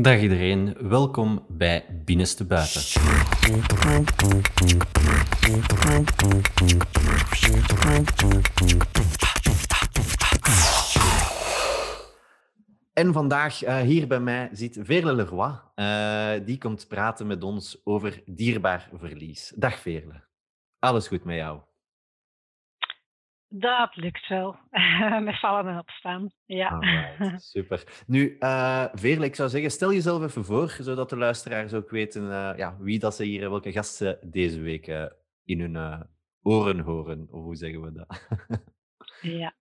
Dag iedereen, welkom bij Binnenste Buiten. En vandaag uh, hier bij mij zit Veerle Leroy. Uh, die komt praten met ons over dierbaar verlies. Dag Veerle. Alles goed met jou? Dat lukt wel. Met vallen en opstaan. Ja. Alright, super. Nu, uh, Veerle, ik zou zeggen, stel jezelf even voor, zodat de luisteraars ook weten uh, ja, wie dat ze hier, welke gasten deze week uh, in hun oren horen. Of hoe zeggen we dat? ja.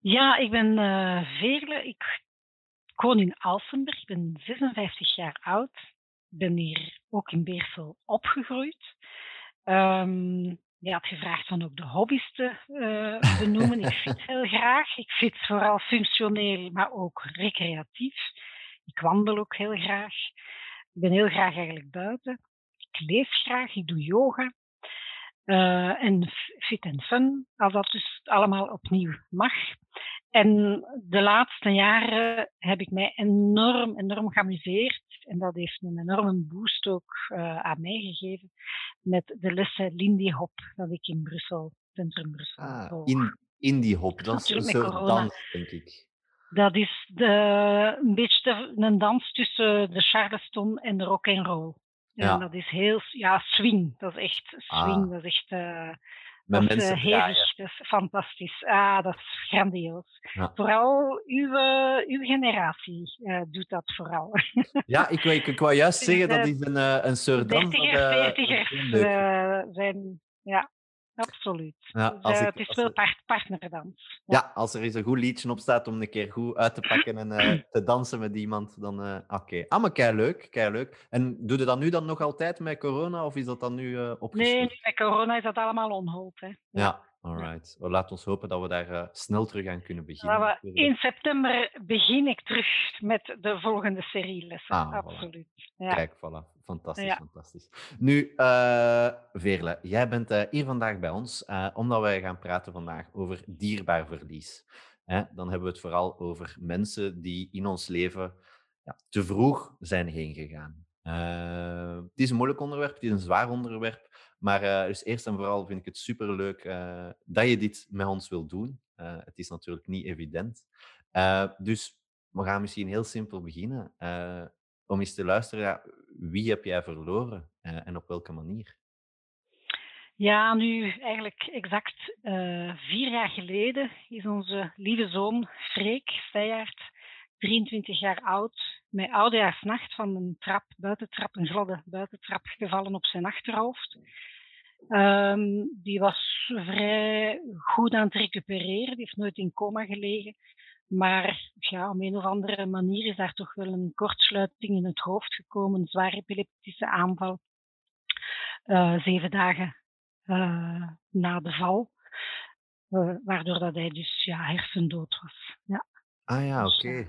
Ja, ik ben Veerle. Ik woon in Alsenberg. Ik ben 56 jaar oud. Ik ben hier ook in Beersel opgegroeid. Um, je had gevraagd van ook de hobby's te uh, benoemen. ik fiets heel graag. Ik fiets vooral functioneel, maar ook recreatief. Ik wandel ook heel graag. Ik ben heel graag eigenlijk buiten. Ik lees graag, ik doe yoga. Uh, en fit en fun, als dat dus allemaal opnieuw mag. En de laatste jaren heb ik mij enorm, enorm geamuseerd. En dat heeft een enorme boost ook uh, aan mij gegeven. Met de lessen Lindy Hop, dat ik in Brussel, Centrum Brussel. Ah, in, Indie Hop, dat is een soort dans, denk ik. Dat is de, een beetje een dans tussen de charleston en de rock and roll. Ja. En dat is heel, ja, swing. Dat is echt swing. Ah. Dat is echt, uh, met dat mensen uh, hevig, fantastisch. Ah, dat is grandioos. Ja. Vooral uw, uw generatie uh, doet dat vooral. Ja, ik, ik, ik wou juist zeggen, dat is een, een soort dans. 30ers, 40ers zijn, ja, absoluut. Ja, dus, uh, ik, het is wel er... partnerdans. Ja. ja. als er eens een goed liedje op staat om een keer goed uit te pakken en uh, te dansen met iemand, dan uh, oké. Okay. Ah, maar kei leuk, kei leuk. En doe je dat nu dan nog altijd met corona, of is dat dan nu uh, Nee, met corona is dat allemaal onhold. Hè. Ja, ja alright. Ja. Laat ons hopen dat we daar snel terug aan kunnen beginnen. We, in september begin ik terug met de volgende serie lessen. Ah, absoluut. Voilà. Ja. Kijk, voilà. Fantastisch, ja. fantastisch. Nu, uh, Veerle, jij bent uh, hier vandaag bij ons omdat wij gaan praten vandaag over dierbaar verlies. Hè? Dan hebben we het vooral over mensen die in ons leven ja, te vroeg zijn heen gegaan. het is een moeilijk onderwerp, het is een zwaar onderwerp, maar dus eerst en vooral vind ik het superleuk dat je dit met ons wilt doen. het is natuurlijk niet evident. dus we gaan misschien heel simpel beginnen om eens te luisteren, ja, wie heb jij verloren uh, en op welke manier? Ja, nu eigenlijk exact uh, vier jaar geleden is onze lieve zoon Freek Steyaert, 23 jaar oud, met oudejaarsnacht van een trap, buitentrap, een gladde buitentrap gevallen op zijn achterhoofd. Um, die was vrij goed aan het recupereren, die heeft nooit in coma gelegen. Maar ja, op een of andere manier is daar toch wel een kortsluiting in het hoofd gekomen, een zware epileptische aanval. Uh, zeven dagen uh, na de val. Uh, waardoor dat hij dus ja, hersendood was. Ja. Ah ja, dus, oké. Okay.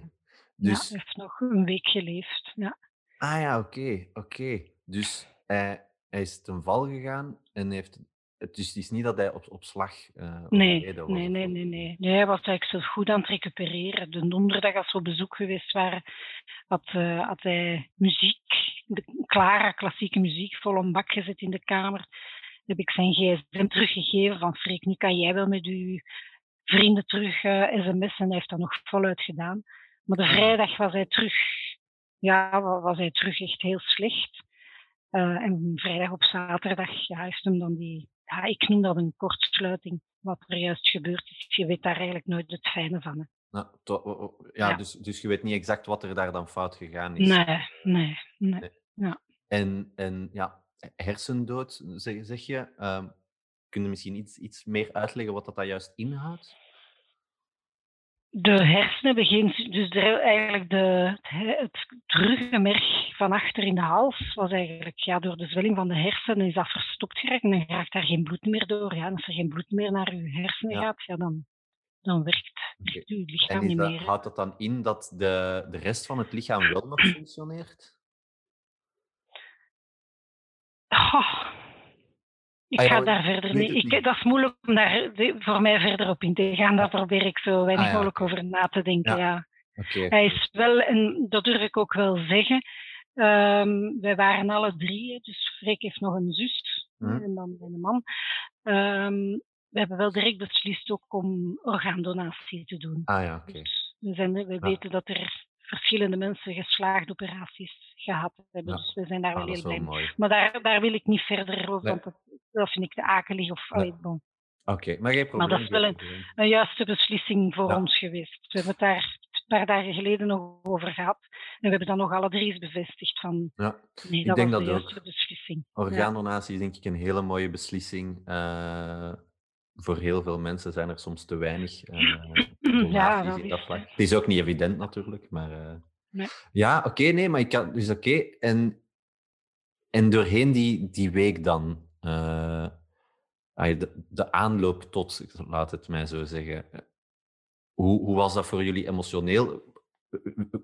Dus, dus... Ja, hij heeft nog een week geleefd. Ja. Ah ja, oké. Okay, oké. Okay. Dus hij is ten val gegaan en heeft het is, het is niet dat hij op, op slag uh, nee, was. Nee, nee, nee, nee, nee. Hij was eigenlijk zo goed aan het recupereren. De donderdag als we op bezoek geweest waren, had, uh, had hij muziek, de klare klassieke muziek, vol een bak gezet in de kamer. heb ik zijn gsm teruggegeven van Freek, nu kan jij wel met uw vrienden terug uh, sms'en. En hij heeft dat nog voluit gedaan. Maar de vrijdag was hij terug, ja, was hij terug echt heel slecht. Uh, en vrijdag op zaterdag ja, heeft hem dan die ja, ik noem dat een kortsluiting, wat er juist gebeurd is. Je weet daar eigenlijk nooit het fijne van. Hè. Nou, ja, ja, Dus, dus je weet niet exact wat er daar dan fout gegaan is. Nee, nee, nee. nee. Ja. En, en ja, hersendood, zeg, zeg je. Uh, kun je misschien iets, iets meer uitleggen wat dat, dat juist inhoudt? De hersenen beginnen, dus de, eigenlijk de, het, ruggenmerg van achter in de hals was eigenlijk ja, door de zwelling van de hersenen is dat verstopt geraakt en dan raakt daar geen bloed meer door. Ja. En als er geen bloed meer naar je hersenen ja. gaat, ja, dan, dan werkt, okay. je lichaam niet dat, meer. Houdt dat dan in dat de, de rest van het lichaam wel nog functioneert? Oh, ik ah, ga daar verder niet. Ik, dat is moeilijk om daar voor mij verder op in te gaan. Daar probeer ik zo weinig ah, mogelijk over na te denken. Ja. Hij is wel, en dat durf ik ook wel zeggen, um, wij waren alle drie, dus Freek heeft nog een zus hm. en dan mijn man. Um, we hebben wel direct beslist ook om orgaandonatie te doen. Ah ja, oké. Dus we, zijn, we weten dat er verschillende mensen geslaagde operaties gehad hebben. Dus we zijn daar wel ah, heel blij mee. Maar daar, daar wil ik niet verder over, want dat, dat, vind ik te akelig. Of, nee. bon. Oké, maar geen probleem. Maar dat is wel een, een juiste beslissing voor ons geweest. We hebben het daar een paar dagen geleden nog over gehad. En we hebben dan nog alle drie eens bevestigd van ja. nee, dat ik denk was de juiste beslissing. Orgaandonatie is denk ik een hele mooie beslissing. Uh, voor heel veel mensen zijn er soms te weinig uh, ja, dat Het is ook niet evident natuurlijk, maar... Uh, nee. Ja, oké, nee, maar ik kan... Dus oké, en, en doorheen die, die week dan... Uh, de, de aanloop tot, laat het mij zo zeggen... Hoe, hoe was dat voor jullie emotioneel?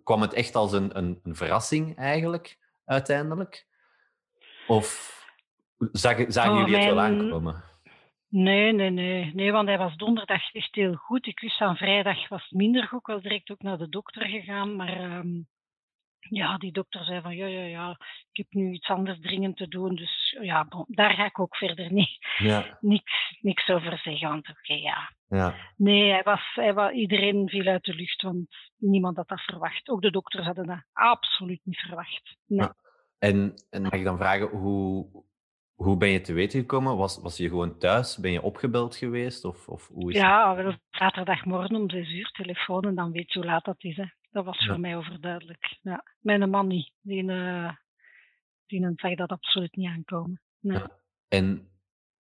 Kwam het echt als een, een, een verrassing eigenlijk, uiteindelijk? Of zagen, zagen jullie het wel aankomen? Nee, nee, nee. Nee, want hij was donderdag echt heel goed. Ik wist aan vrijdag was minder goed. Ik was direct ook naar de dokter gegaan. Maar um, ja, die dokter zei van ja, ja, ja, ik heb nu iets anders dringend te doen. Dus ja, bon, daar ga ik ook verder niet, ja. niks, niks over zeggen. Want oké, okay, ja. ja. Nee, hij was, hij was, iedereen viel uit de lucht, want niemand had dat verwacht. Ook de dokters hadden dat absoluut niet verwacht. Nee. Ja. En, en mag ik dan vragen, hoe, hoe ben je te weten gekomen? Was, was je gewoon thuis? Ben je opgebeld geweest? Of, of hoe is ja, wel zaterdagmorgen om zes uur telefoon en dan weet je hoe laat dat is. Hè. Dat was voor mij overduidelijk. Ja. Mijn man niet. Die, uh, die zag dat absoluut niet aankomen. Nee. Ja. En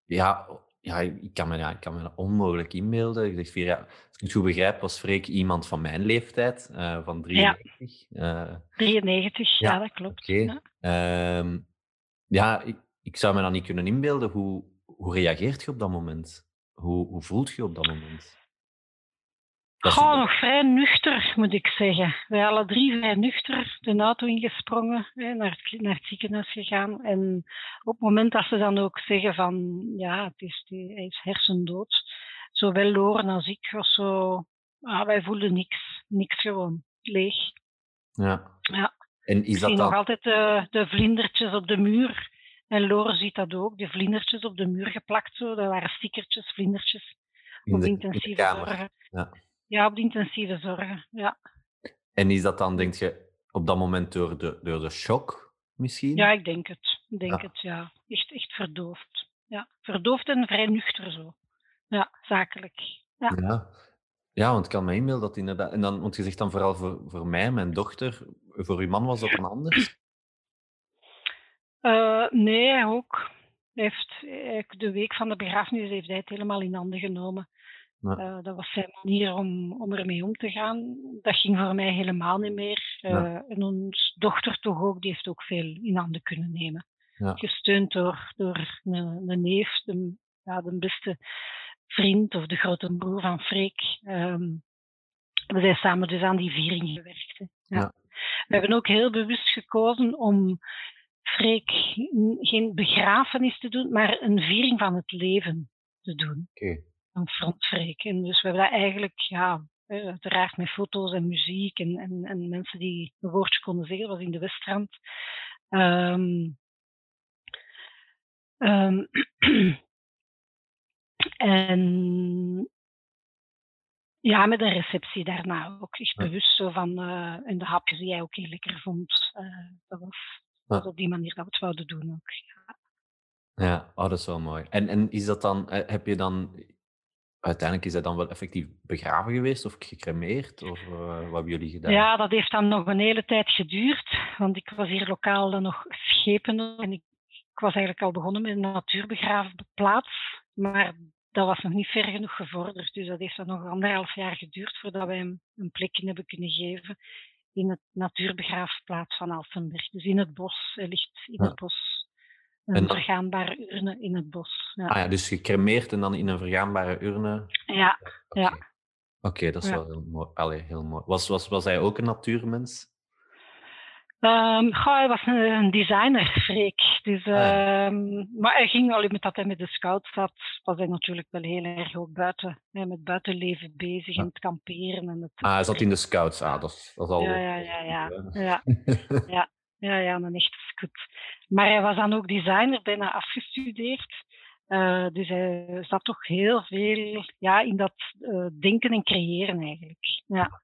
ja, ja, ik kan me, ja, ik kan me onmogelijk inbeelden. Ik dacht, ja, als ik het goed begrijp, was Freek iemand van mijn leeftijd, uh, van 93. Ja, uh, 93, ja, dat klopt. Okay. Ja, um, ja ik, ik zou me dan niet kunnen inbeelden. Hoe, hoe reageert je op dat moment? Hoe, hoe voelt je op dat moment? Gewoon nog vrij nuchter, moet ik zeggen. Wij alle drie vrij nuchter de auto ingesprongen, hè, naar, het, naar het ziekenhuis gegaan. En op het moment dat ze dan ook zeggen van, ja, het is, hij is hersendood, zowel Loren als ik was zo, ah, wij voelden niks. Niks gewoon, leeg. Ja. ja. En is dat dan... nog altijd de, de vlindertjes op de muur en Lore ziet dat ook, de vlindertjes op de muur geplakt. Zo. Dat waren stickertjes, vlindertjes. op de, intensieve zorgen. Ja. ja, op de intensieve zorgen. Ja. En is dat dan, denk je, op dat moment door de, door de shock misschien? Ja, ik denk het. Ik denk ja. het, ja. Echt, echt verdoofd. Ja, verdoofd en vrij nuchter zo. Ja, zakelijk. Ja. ja. Ja, want ik kan me inbeelden dat inderdaad... En dan, want je zegt dan vooral voor, voor mij, mijn dochter. Voor uw man was dat dan anders? Uh, nee, hij ook. Hij heeft, de week van de begrafenis heeft hij het helemaal in handen genomen. Ja. Uh, dat was zijn manier om, om ermee om te gaan. Dat ging voor mij helemaal niet meer. Uh, ja. En onze dochter toch ook, die heeft ook veel in handen kunnen nemen. Ja. Gesteund door, door een, een neef, de, ja, de beste vriend of de grote broer van Freek. Um, we zijn samen dus aan die viering gewerkt. Ja. We hebben ook heel bewust gekozen om Geen begrafenis te doen, maar een viering van het leven te doen. Okay. Freek. En dus we hebben dat eigenlijk, ja, uiteraard met foto's en muziek en, en, en mensen die een woordje konden zeggen, dat was in de Westrand. Um, um, en ja, met een receptie daarna ook echt bewust zo van, uh, en de hapjes die jij ook heel lekker vond. Uh, dat was dat op die manier dat we het zouden doen ook. Ja, ja oh, dat is wel mooi. En, en is dat dan, eh, heb je dan, uiteindelijk is dat dan wel effectief begraven geweest of gecremeerd? Of uh, wat hebben jullie gedaan? Ja, dat heeft dan nog een hele tijd geduurd, want ik was hier lokaal dan nog schepen en ik, ik was eigenlijk al begonnen met een natuurbegraafplaats, maar dat was nog niet ver genoeg gevorderd. Dus dat heeft dan nog anderhalf jaar geduurd voordat wij hem een plekje hebben kunnen geven in het natuurbegraafplaats van Alsenberg. Dus in het bos. Hij ligt in het bos. Een dan... vergaanbare urne in het bos. Ja. Ah ja, dus gecremeerd en dan in een vergaanbare urne? Ja, okay. ja. Oké, okay, dat is wel heel mooi. Allee, heel mooi. Was, was, was hij ook een natuurmens? Um, hij was een, designer, Freek. Dus, ah, um, maar hij ging al met dat hij met de scouts zat, was hij natuurlijk wel heel erg ook buiten, hè, met buitenleven bezig en het kamperen. En het, ah, hij zat in de scouts, ah, dat, is, dat is al... Ja, ja, ja. Ja, ja. ja, ja, ja een echte scout. Maar hij was dan ook designer, bijna afgestudeerd. Uh, dus hij zat toch heel veel ja, in dat uh, denken en creëren eigenlijk. Ja.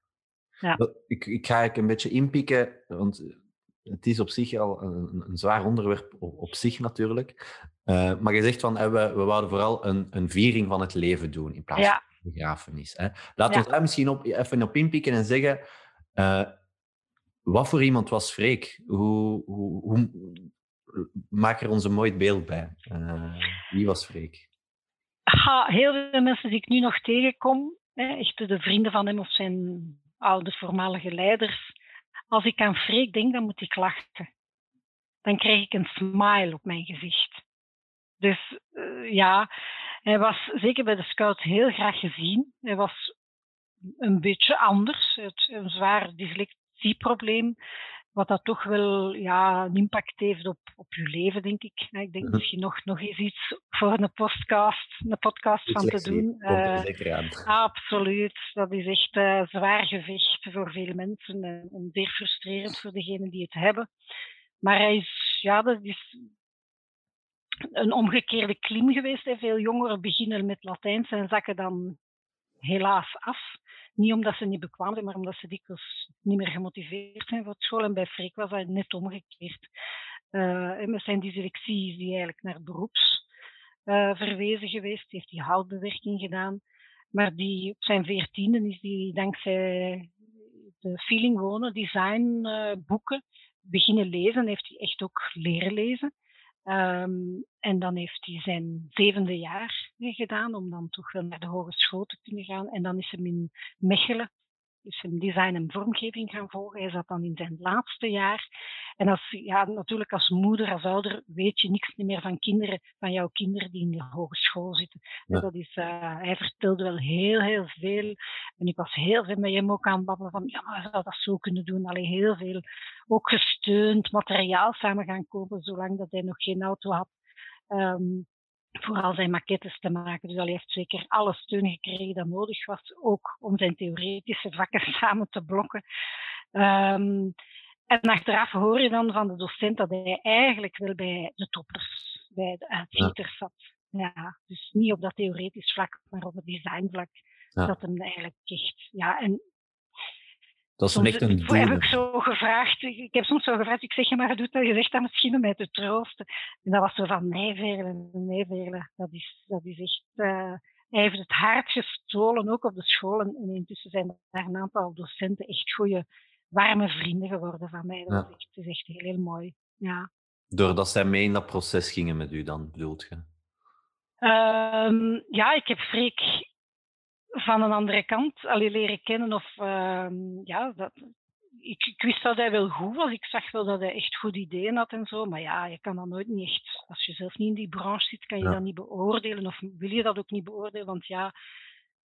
Ja. Ik, ik ga eigenlijk een beetje inpikken, want het is op zich al een, een zwaar onderwerp op, op zich natuurlijk. Uh, maar je zegt van, we, we wouden vooral een, een viering van het leven doen in plaats van begrafenis. Hè. Laten we daar misschien op, even op inpikken en zeggen, uh, wat voor iemand was Freek? Hoe, hoe, hoe, maak er ons een mooi beeld bij. Uh, wie was Freek? Ha, heel veel mensen die ik nu nog tegenkom, hè, echt de vrienden van hem of zijn oude voormalige leiders, als ik aan Freek denk, dan moet ik lachen. Dan krijg ik een smile op mijn gezicht. Dus uh, ja, hij was zeker bij de scouts heel graag gezien. Hij was een beetje anders, het, een zwaar dyslexieprobleem. Wat dat toch wel ja, een impact heeft op, op je leven, denk ik. Ik denk mhm. misschien nog, nog eens iets voor een podcast, een podcast van te doen. Uh, absoluut. Dat is echt uh, zwaar gevecht voor veel mensen en, en, zeer frustrerend voor degenen die het hebben. Maar hij is, ja, dat is een omgekeerde klim geweest. Veel jongeren beginnen met Latijns en zakken dan helaas af. Niet omdat ze niet bekwaam zijn, maar omdat ze dikwijls niet meer gemotiveerd zijn voor school. En bij Freek was dat net omgekeerd. Uh, en met zijn dyslexie is die eigenlijk naar beroeps uh, verwezen geweest. Heeft hij houtbewerking gedaan. Maar die, op zijn veertiende is hij dankzij de feeling wonen, design uh, boeken beginnen lezen. Heeft hij echt ook leren lezen. Um, en dan heeft hij zijn zevende jaar gedaan om dan toch wel naar de hogeschool te kunnen gaan. En dan is hij in Mechelen dus een design en vormgeving gaan volgen. Hij zat dan in zijn laatste jaar. En als, ja, natuurlijk als moeder, als ouder, weet je niks meer van kinderen, van jouw kinderen die in de hogeschool zitten. Dat is, uh, hij vertelde wel heel, heel veel. En ik was heel veel met hem ook aan het babbelen van, ja, maar zou dat zo kunnen doen? Alleen heel veel, ook gesteund materiaal samen gaan kopen, zolang dat hij nog geen auto had. Um, vooral zijn maquettes te maken. Dus hij heeft zeker alle steun gekregen dat nodig was, ook om zijn theoretische vakken samen te blokken. Um, en achteraf hoor je dan van de docent dat hij eigenlijk wel bij de toppers, bij de uitschieters zat. Ja, dus niet op dat theoretisch vlak, maar op het designvlak. Ja. Dat hem eigenlijk echt, ja, en dat is soms, echt een doel. heb ik zo gevraagd, ik heb soms zo gevraagd, ik zeg, ja, maar doet dat, je zegt dat misschien om mij te troosten. En dat was zo van, nee Verle, nee Verle, dat is, dat is echt... Uh, hij heeft het hart gestolen, ook op de school. En intussen zijn er een aantal docenten echt goede, warme vrienden geworden van mij. Dat ja. is, echt, is echt heel, heel mooi. Ja. Doordat zij mee in dat proces gingen met u dan, bedoelt je? Um, ja, ik heb Freek van een andere kant allee, leren kennen. Of, uh, ja, dat, ik, ik, wist dat hij wel goed was. Ik zag wel dat hij echt goed ideeën had en zo. Maar ja, je kan dat nooit niet echt... Als je zelf niet in die branche zit, kan je dat niet beoordelen. Of wil je dat ook niet beoordelen. Want ja,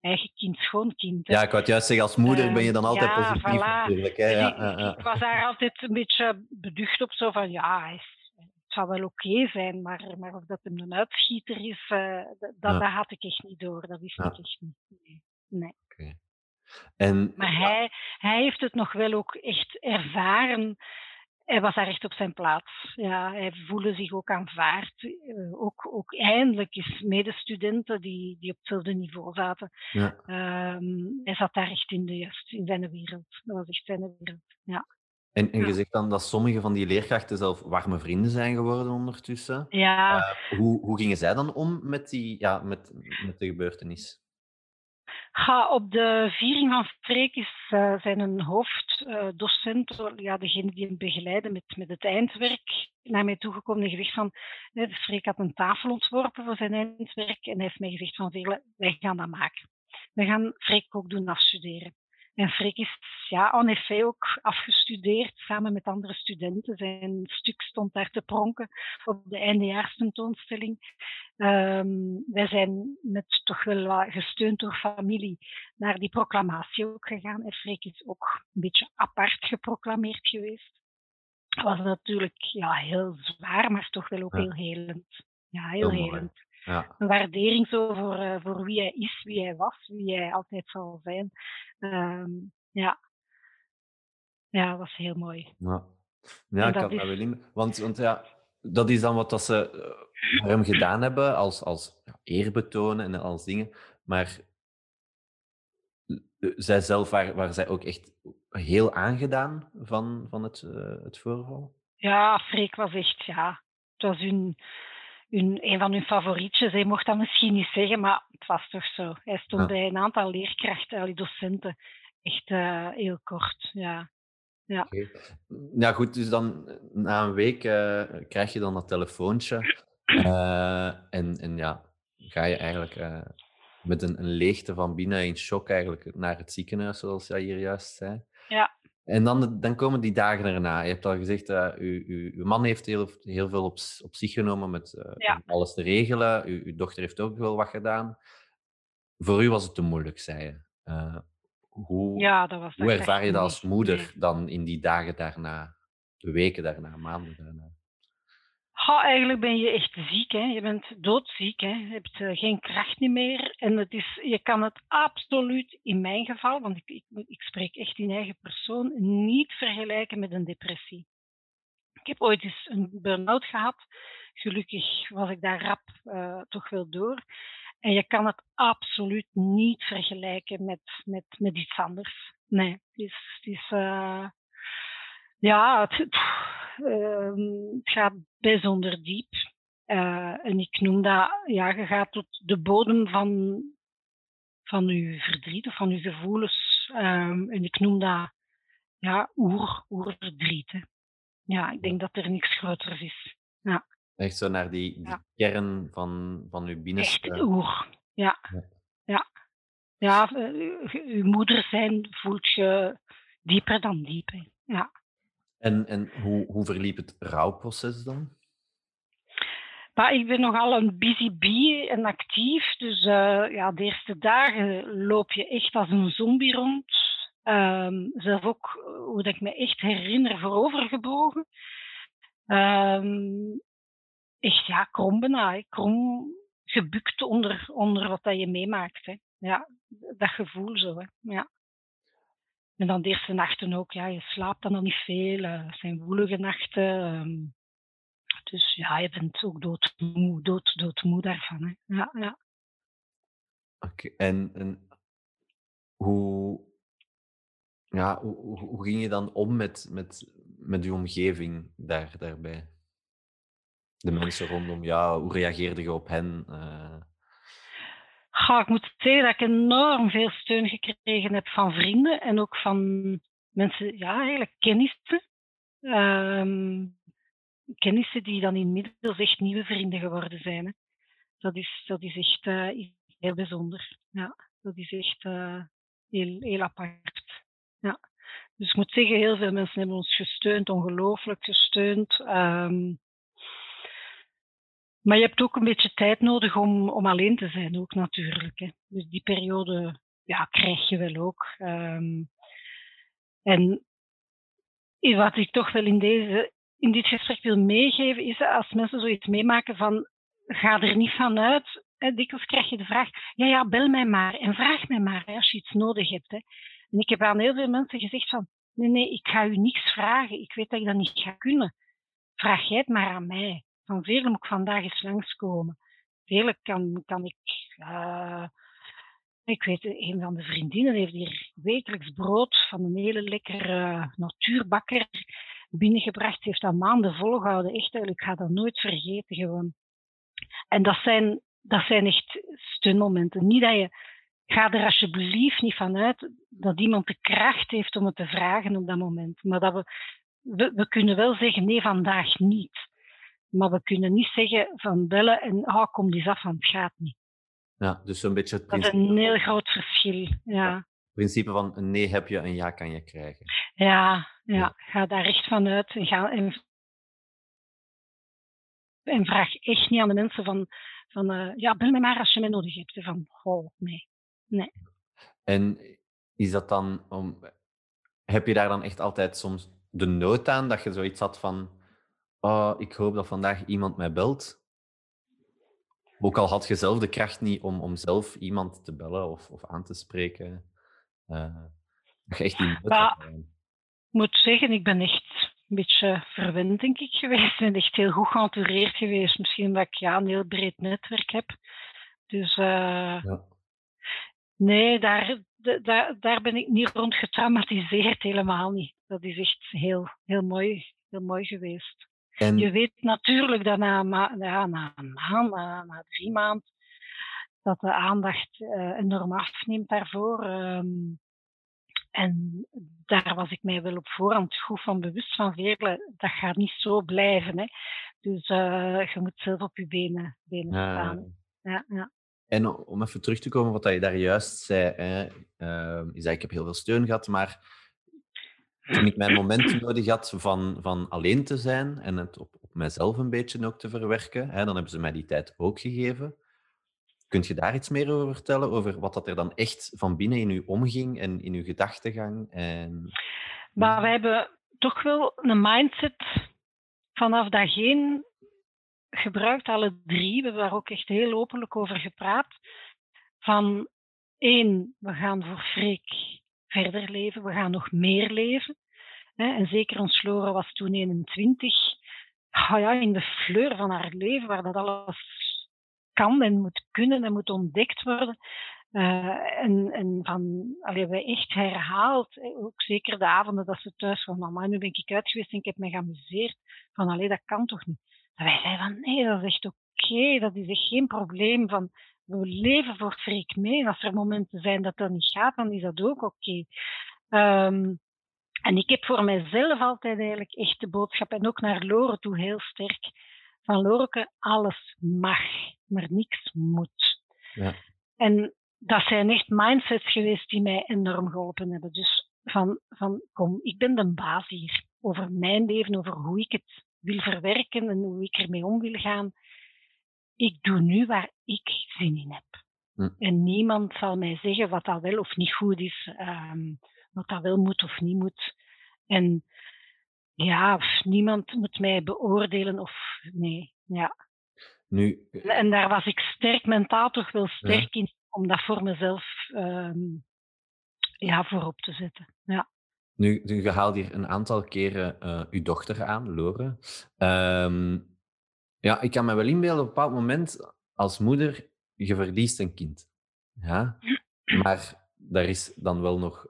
eigen kind, schoon kind. Ja, ik wou het juist zeggen, als moeder ben je dan altijd ja, positief natuurlijk. Hè? Ja, ik, ik, was daar altijd een beetje beducht op, zo van ja, hij is zou wel oké zijn, maar, maar of dat hem een uitschieter is, uh, dat, ja. dat had ik echt niet door. Dat wist ja. ik echt niet. Nee. nee. Okay. En, maar hij, hij heeft het nog wel ook echt ervaren. Hij was daar echt op zijn plaats. Ja, hij voelde zich ook aanvaard. Uh, ook, ook eindelijk is medestudenten die, die op hetzelfde niveau zaten. Ja. Um, hij zat daar echt in, de, juist in zijn wereld. Dat was echt zijn wereld. Ja. En, en je zegt dan dat sommige van die leerkrachten zelf warme vrienden zijn geworden ondertussen. Ja. Uh, hoe, hoe gingen zij dan om met, die, ja, met, met de gebeurtenis? Op de viering van Freek is uh, zijn een hoofddocent, uh, ja, degene die hem begeleiden met, met het eindwerk, naar mij toegekomen en gezegd van, de Freek had een tafel ontworpen voor zijn eindwerk en hij heeft mij gezegd van, wij gaan dat maken. We gaan Freek ook doen afstuderen. En Freek is ja, en effet ook afgestudeerd samen met andere studenten. Zijn stuk stond daar te pronken op de eindejaarstentoonstelling. Um, wij zijn met toch wel gesteund door familie naar die proclamatie ook gegaan. En Freek is ook een beetje apart geproclameerd geweest. was natuurlijk ja, heel zwaar, maar toch wel ook Ja, heel helend. Ja, heel helend. Ja, Een waardering zo voor, eh, voor wie hij is, wie hij was, wie hij altijd zal zijn. Ehm, ja, ja, dat was heel mooi. ja. Ja, ik had dat wel in. Want, want ja, dat is dan wat dat ze eh, voor hem gedaan hebben als, als ja, eerbetoon en als dingen. Maar eh, zij zelf waren, waren zij ook echt heel aangedaan van, van het, het voorval. ja, Freek was echt, ja, het was hun, hun, een van hun favorietjes. Hij mocht dat misschien niet zeggen, maar het was toch zo. Hij stond Ja. bij een aantal leerkrachten, docenten, echt eh, heel kort. Ja, ja. Ja, goed, dus dan eh, na een week eh, krijg je dan dat telefoontje. en, en ja, ga je eigenlijk met een, een leegte van binnen in shock eigenlijk naar het ziekenhuis, zoals jij hier juist zei. ja, En dan, dan komen die dagen erna. Je hebt al gezegd, uh, uw, uw, uw man heeft heel, heel veel op, op zich genomen met uh, ja. om alles te regelen. Uw, uw, dochter heeft ook wel wat gedaan. Voor u was het te moeilijk, zei je. Uh, hoe, ja, dat was dat hoe ervaar je dat als moeder dan in die dagen daarna, de weken daarna, maanden daarna? Ha, eigenlijk ben je echt ziek. Hè. Je bent doodziek. Hè. Je hebt uh, geen kracht meer. En het is, je kan het absoluut, in mijn geval, want ik, ik, ik spreek echt in eigen persoon, niet vergelijken met een depressie. Ik heb ooit eens een burn-out gehad. Gelukkig was ik daar rap uh, toch wel door. En je kan het absoluut niet vergelijken met, met, met iets anders. Nee, het is, het is uh, ja, het, uh, het, gaat bijzonder diep. Uh, en ik noem dat, ja, je gaat tot de bodem van, van je verdriet of van je gevoelens. Um, en ik noem dat, ja, oer, oerverdriet. Hè. Ja, ik denk dat er niks groters is. Ja. Echt zo naar die, die Ja. kern van, van uw binnenste. Echt oer. Ja. Ja. Ja. Ja, uw moeder zijn voelt je dieper dan diep. Hè. Ja. En, en hoe, hoe verliep het rouwproces dan? Ik ben nogal een busy bee en actief. Dus uh, ja, de eerste dagen loop je echt als een zombie rond. Um, zelf ook, hoe dat ik me echt herinner, voorovergebogen. Um, echt, ja, krom bijna. Krom gebukt onder, onder wat dat je meemaakt. Hè. Ja, dat gevoel zo. Hè. Ja. En dan de eerste nachten ook. Ja, je slaapt dan nog niet veel. Uh, het zijn woelige nachten. Um, dus ja, je bent ook doodmoe, dood, doodmoe daarvan. Hè. Ja, ja. Oké, en, en hoe, ja, hoe, hoe, ging je dan om met, met, met je omgeving daar, daarbij? De mensen rondom jou, hoe reageerde je op hen? Uh... Ja, ik moet zeggen dat ik enorm veel steun gekregen heb van vrienden en ook van mensen, ja, eigenlijk kennissen. Um, kennissen die dan inmiddels echt nieuwe vrienden geworden zijn. Hè. Dat, is, dat is echt uh, heel bijzonder. Ja, dat is echt uh, heel, heel apart. Ja. Dus ik moet zeggen, heel veel mensen hebben ons gesteund, ongelooflijk gesteund. Um, maar je hebt ook een beetje tijd nodig om, om alleen te zijn, ook natuurlijk. Hè. Dus die periode ja, krijg je wel ook. Um, en wat ik toch wel in, deze, in dit gesprek wil meegeven, is als mensen zoiets meemaken van ga er niet van uit. Hè, dikwijls krijg je de vraag, ja, ja, bel mij maar en vraag mij maar als je iets nodig hebt. Hè. En ik heb aan heel veel mensen gezegd van, nee, nee, ik ga u niks vragen. Ik weet dat ik dat niet ga kunnen. Vraag jij het maar aan mij. Van vele moet ik vandaag eens langskomen. Vele kan, kan ik... Uh, ik weet, een van de vriendinnen heeft hier wekelijks brood van een hele lekkere natuurbakker binnengebracht. Heeft dat maanden volgehouden. Echt, ik ga dat nooit vergeten gewoon. En dat zijn, dat zijn echt steunmomenten. Niet dat je... Ga er alsjeblieft niet van uit dat iemand de kracht heeft om het te vragen op dat moment. Maar dat we, we, we kunnen wel zeggen, nee, vandaag niet. Maar we kunnen niet zeggen van bellen en oh, kom eens af, want het gaat niet. Ja, dus zo'n beetje het Dat is een heel groot verschil. Ja, principe van een nee heb je, een ja kan je krijgen. ja, ja. Ja. ga daar echt van uit. En, ga, en, en vraag echt niet aan de mensen van, van uh, ja, bel me maar als je mij nodig hebt. Van, oh, nee. En is dat dan om... Heb je daar dan echt altijd soms de nood aan dat je zoiets had van, oh, ik hoop dat vandaag iemand mij belt? Ook al had je zelf de kracht niet om, om zelf iemand te bellen of, of aan te spreken. Uh, dat je echt nood Ik moet zeggen, ik ben echt een beetje verwend, denk ik, geweest. Ben echt heel goed geëntoureerd geweest. Misschien omdat ik ja, een heel breed netwerk heb. Dus uh, ja. nee, daar, daar, daar ben ik niet rond getraumatiseerd, helemaal niet. Dat is echt heel, heel, mooi, heel mooi geweest. En... Je weet natuurlijk dat na, ja, na een maand, na, na drie maanden, dat de aandacht uh, enorm afneemt daarvoor. Um, en daar was ik mij wel op voorhand goed van bewust van Veerle. Dat gaat niet zo blijven. Hè. Dus uh, je moet zelf op je benen, benen staan. Ja, ja. En om even terug te komen wat je daar juist zei, hè, uh, is dat ik heb heel veel steun gehad, maar toen ik mijn moment nodig had van, van alleen te zijn en het op, op mijzelf een beetje ook te verwerken, hè, dan hebben ze mij die tijd ook gegeven. Kunt je daar iets meer over vertellen? Over wat dat er dan echt van binnen in u omging en in uw gedachtegang? En... Maar we hebben toch wel een mindset vanaf dag één gebruikt, alle drie. We hebben daar ook echt heel openlijk over gepraat. Van één, we gaan voor Freek verder leven, we gaan nog meer leven. En zeker ons Lore was toen 21. Oh ja, in de fleur van haar leven, waar dat alles kan en moet kunnen en moet ontdekt worden. Uh, en, en van, allee, wij echt herhaald, ook zeker de avonden dat ze thuis van mama, nu ben ik uit geweest en ik heb me geamuseerd. Van, allee, dat kan toch niet? Wij zeiden van, nee, dat is echt oké, dat is echt geen probleem. Van, we leven voor Freek mee. En als er momenten zijn dat dat niet gaat, dan is dat ook oké. Um, en ik heb voor mijzelf altijd eigenlijk echt de boodschap, en ook naar Lore toe heel sterk, van Loreke, alles mag, maar niks moet. Ja. En dat zijn echt mindsets geweest die mij enorm geholpen hebben. Dus van, van kom, ik ben de baas hier. Over mijn leven, over hoe ik het wil verwerken en hoe ik ermee om wil gaan. Ik doe nu waar ik zin in heb. Hm. En niemand zal mij zeggen wat dat wel of niet goed is, um, wat dat wel moet of niet moet. En ja, niemand moet mij beoordelen of nee. Ja. Nu, en daar was ik sterk mentaal toch wel sterk in om dat voor mezelf um, ja, voorop te zetten. Ja. Nu, nu je haalt hier een aantal keren uh, uw dochter aan, Lore. Um, ja, ik kan me wel inbeelden op een bepaald moment als moeder, je verliest een kind. Ja? Maar daar is dan wel nog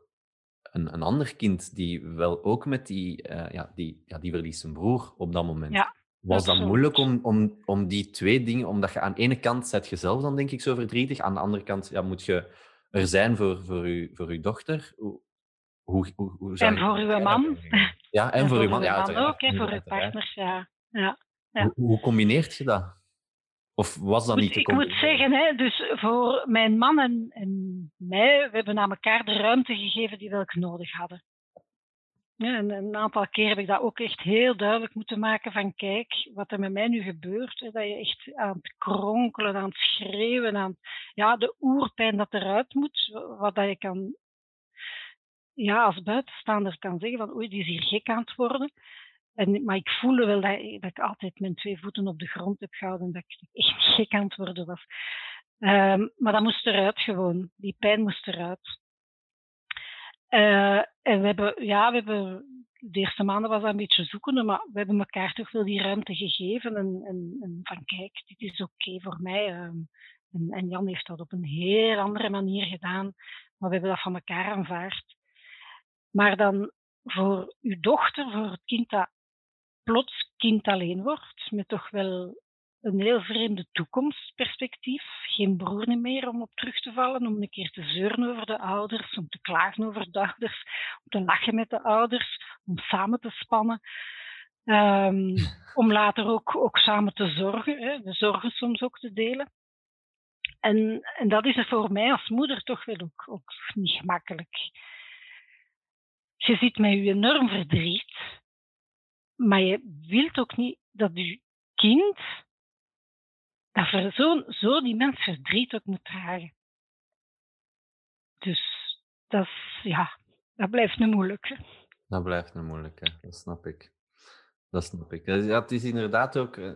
een, een ander kind die wel ook met die, uh, ja, die, ja, die verliest zijn broer op dat moment. Ja, Was dat moeilijk om, om, om die twee dingen, omdat je aan de ene kant zet je zelf dan denk ik zo verdrietig, aan de andere kant ja, moet je er zijn voor, voor, u, voor uw dochter. Hoe, hoe, hoe, en voor uw man. Ja, en, voor, uw man. Ja, man ook, en voor uw partners, ja. ja. ja. Hoe, hoe combineert je dat? Of was dat niet te Ik moet zeggen, hè, dus voor mijn man en, en mij, we hebben aan elkaar de ruimte gegeven die we nodig hadden. Ja, en een aantal keer heb ik dat ook echt heel duidelijk moeten maken van kijk, wat er met mij nu gebeurt, hè, dat je echt aan het kronkelen, aan het schreeuwen, aan ja, de oerpijn dat eruit moet, wat dat je kan, ja, als buitenstaander kan zeggen van oei, die is hier gek aan het worden. En, maar ik voelde wel dat, dat, ik altijd mijn twee voeten op de grond heb gehouden, dat ik echt gek aan het worden was. Um, maar dat moest eruit gewoon. Die pijn moest eruit. Uh, en we hebben, ja, we hebben, de eerste maanden was dat een beetje zoekende, maar we hebben elkaar toch wel die ruimte gegeven. En, en, en van kijk, dit is oké voor mij. Um, en, en, Jan heeft dat op een heel andere manier gedaan, maar we hebben dat van elkaar aanvaard. Maar dan voor uw dochter, voor het kind dat plots kind alleen wordt, met toch wel een heel vreemde toekomstperspectief. Geen broer meer om op terug te vallen, om een keer te zeuren over de ouders, om te klagen over de ouders, om te lachen met de ouders, om samen te spannen. Um, om later ook, ook samen te zorgen, hè, de zorgen soms ook te delen. En, en dat is er voor mij als moeder toch wel ook, ook niet gemakkelijk. Je zit met je enorm verdriet, maar je wilt ook niet dat je kind dat zo, zo die mens verdriet ook moet dragen. Dus dat, is, ja, dat blijft nu moeilijk. Dat blijft een moeilijke, dat snap ik. Dat snap ik. Ja, het is inderdaad ook... Uh,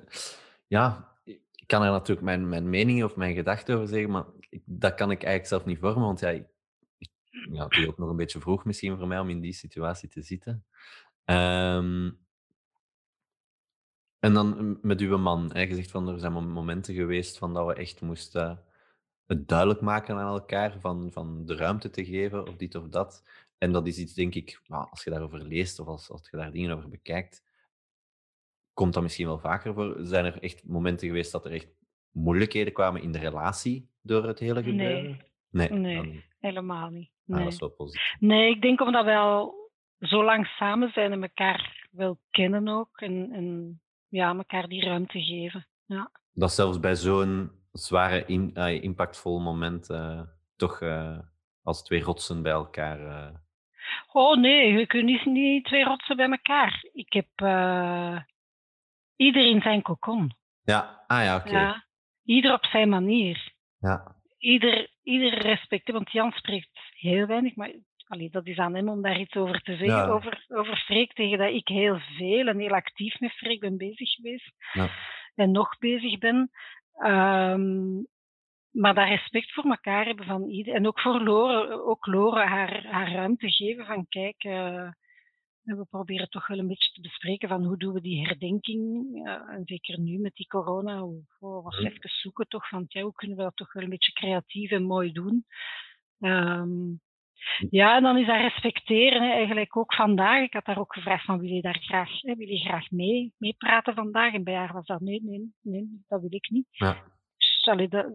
ja, ik kan er natuurlijk mijn, mijn mening of mijn gedachten over zeggen, maar dat kan ik eigenlijk zelf niet vormen, want ja, ja, het is ook nog een beetje vroeg misschien voor mij om in die situatie te zitten. Um, en dan met uw man, hè, gezegd van er zijn momenten geweest van dat we echt moesten het duidelijk maken aan elkaar, van, van de ruimte te geven of dit of dat. En dat is iets, denk ik, nou, als je daarover leest of als, als je daar dingen over bekijkt, komt dat misschien wel vaker voor. Zijn er echt momenten geweest dat er echt moeilijkheden kwamen in de relatie door het hele gebeuren? Nee, nee, nee helemaal niet. Nee. Ah, dat is wel positief. Nee, ik denk omdat we al zo lang samen zijn en elkaar wel kennen ook. En, en ja, elkaar die ruimte geven. Ja. Dat zelfs bij zo'n zware, in, uh, impactvol moment uh, toch uh, als twee rotsen bij elkaar. Oh nee, je kunt niet, niet twee rotsen bij elkaar. Ik heb ieder in zijn kokon. Ja, ah ja, oké. Ja, ieder op zijn manier. Ja. Ieder, ieder respect, want Jan spreekt heel weinig, maar allee, dat is aan hem om daar iets over te zeggen. Over, over Freek, tegen dat ik heel veel en heel actief met Freek ben bezig geweest. Ja. En nog bezig ben. Um, maar dat respect voor elkaar hebben van iedereen. En ook voor Lore, ook Lore haar, haar ruimte geven van kijk, uh, we proberen toch wel een beetje te bespreken van hoe doen we die herdenking. Uh, en zeker nu met die corona, hoe, was even zoeken toch van ja, hoe kunnen we dat toch wel een beetje creatief en mooi doen. Um, ja, en dan is dat respecteren hè, eigenlijk ook vandaag. Ik had daar ook gevraagd van wil je daar graag, hè, wil je graag mee, mee praten vandaag? En bij haar was dat nee, nee, nee, dat wil ik niet. Ja. Dus, dat, eh,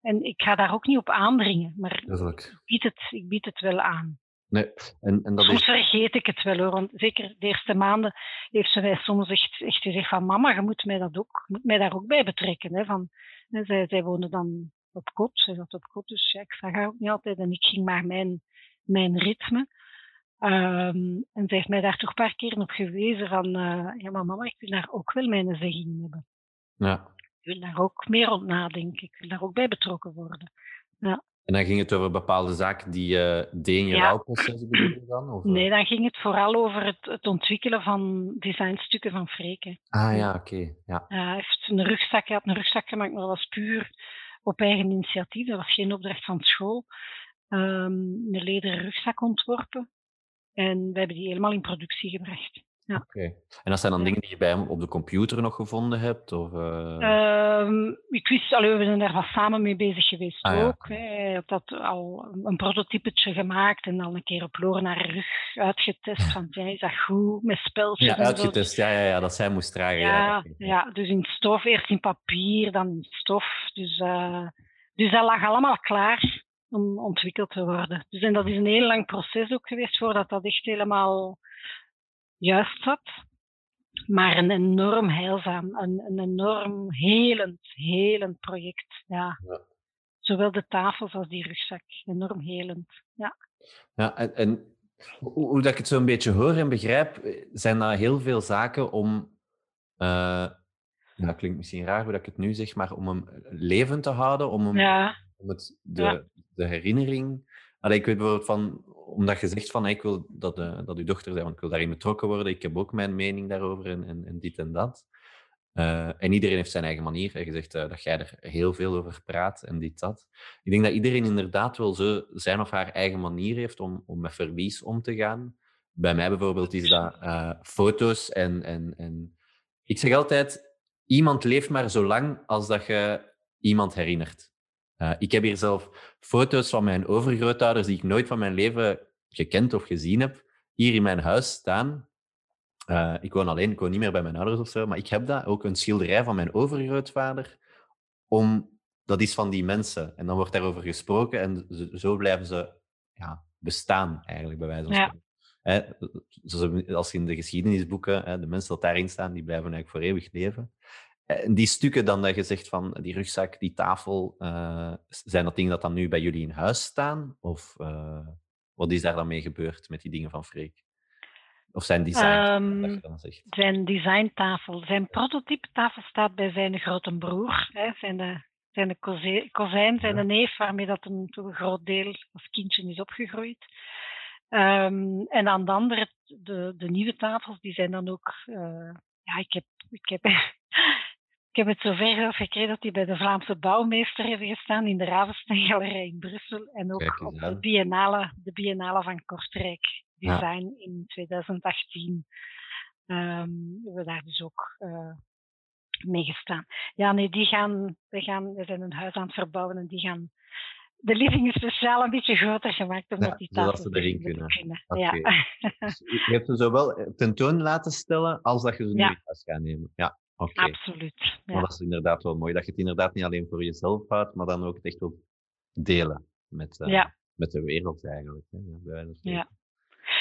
en ik ga daar ook niet op aandringen, maar ik bied, het, ik bied het wel aan. Nee, en, en dat soms vergeet ik het wel hoor, want zeker de eerste maanden heeft ze mij soms echt, echt gezegd van mama, je moet mij, dat ook, moet mij daar ook bij betrekken. Hè, van, hè, zij, zij woonde dan op kot, zij zat op kot, dus ja, ik zag haar ook niet altijd en ik ging maar mijn mijn ritme. Um, en zij heeft mij daar toch een paar keer op gewezen van, uh, ja maar mama, ik wil daar ook wel mijn zegging hebben. Ja. Ik wil daar ook meer op nadenken, ik wil daar ook bij betrokken worden. Ja. En dan ging het over bepaalde zaken die uh, deed in je ja. rouwproces dan? Of? Nee, dan ging het vooral over het, het ontwikkelen van designstukken van Freke. Ah ja, oké. Ja. hij heeft een rugzak, hij had een rugzak gemaakt, maar dat was puur op eigen initiatief. Dat was geen opdracht van school um, een lederen rugzak ontworpen. En we hebben die helemaal in productie gebracht. Ja. Oké. En dat zijn dan dingen die je bij hem op de computer nog gevonden hebt? Of, uh... um, ik wist, allee, we zijn daar wat samen mee bezig geweest ah, ook. Ja. Hij had dat al een prototypetje gemaakt en dan een keer op Loren naar rug uitgetest. Van, ja, is dat goed? Met speltjes. Ja, uitgetest. Ja, ja, ja, dat zij moest dragen. Ja, ja, ja, dus in stof. Eerst in papier, dan in stof. Dus, uh, dus dat lag allemaal klaar om ontwikkeld te worden. Dus en dat is een heel lang proces ook geweest voordat dat echt helemaal juist zat. Maar een enorm heilzaam, een, een enorm helend, helend project. Ja. ja. Zowel de tafels als die rugzak. Enorm helend. Ja, ja en, en hoe, hoe dat ik het zo een beetje hoor en begrijp, zijn er heel veel zaken om. Uh, ja, klinkt misschien raar hoe dat ik het nu zeg, maar om hem levend te houden, om hem ja om het, de, de herinnering. Allee, ik weet bijvoorbeeld van, omdat je zegt van ik wil dat, uh, dat uw dochter zijn, want ik wil daarin betrokken worden. Ik heb ook mijn mening daarover en, en, en dit en dat. Uh, en iedereen heeft zijn eigen manier. Je zegt uh, dat jij er heel veel over praat en dit, dat. Ik denk dat iedereen inderdaad wel zo zijn of haar eigen manier heeft om, om met verlies om te gaan. Bij mij bijvoorbeeld is dat foto's en, en, en... Ik zeg altijd, iemand leeft maar zo lang als dat je iemand herinnert. Uh, ik heb hier zelf foto's van mijn overgrootouders die ik nooit van mijn leven gekend of gezien heb, hier in mijn huis staan. Uh, ik woon alleen, ik woon niet meer bij mijn ouders of zo, maar ik heb dat, ook een schilderij van mijn overgrootvader, om, dat is van die mensen. En dan wordt daarover gesproken en zo blijven ze ja, bestaan, eigenlijk, bij wijze van spreken. Ja. als je in de geschiedenisboeken, de mensen dat daarin staan, die blijven eigenlijk voor eeuwig leven. En die stukken dan dat je zegt van die rugzak, die tafel, uh, zijn dat dingen dat dan nu bij jullie in huis staan? Of uh, wat is daar dan mee gebeurd met die dingen van Freek? Of zijn design? Um, zijn designtafel, zijn prototype-tafel staat bij zijn grote broer, hè, zijn de, zijn de kozijn, zijn de neef waarmee dat een, een groot deel als kindje is opgegroeid. Ehm, en dan de andere, de, de nieuwe tafels, die zijn dan ook... Uh, ja, ik heb, ik heb Ik heb het zover gekregen dat die bij de Vlaamse bouwmeester hebben gestaan in de Ravensteingalerij in Brussel en ook op de Biennale, de Biennale van Kortrijk Design in 2018. Um, ehm, hebben we daar dus ook uh, mee gestaan. Ja, nee, die gaan, we, gaan, we zijn een huis aan het verbouwen en die gaan de living is speciaal een beetje groter gemaakt, omdat ja, die tafels ze erin kunnen. kunnen. Ja. Dus je hebt ze zowel tentoon laten stellen als dat je ze ja. nu thuis gaat nemen. Ja. Absoluut. Ja. Maar dat is inderdaad wel mooi. Dat je het inderdaad niet alleen voor jezelf houdt, maar dan ook het echt wil delen met, uh, met de wereld eigenlijk. Hè, ja.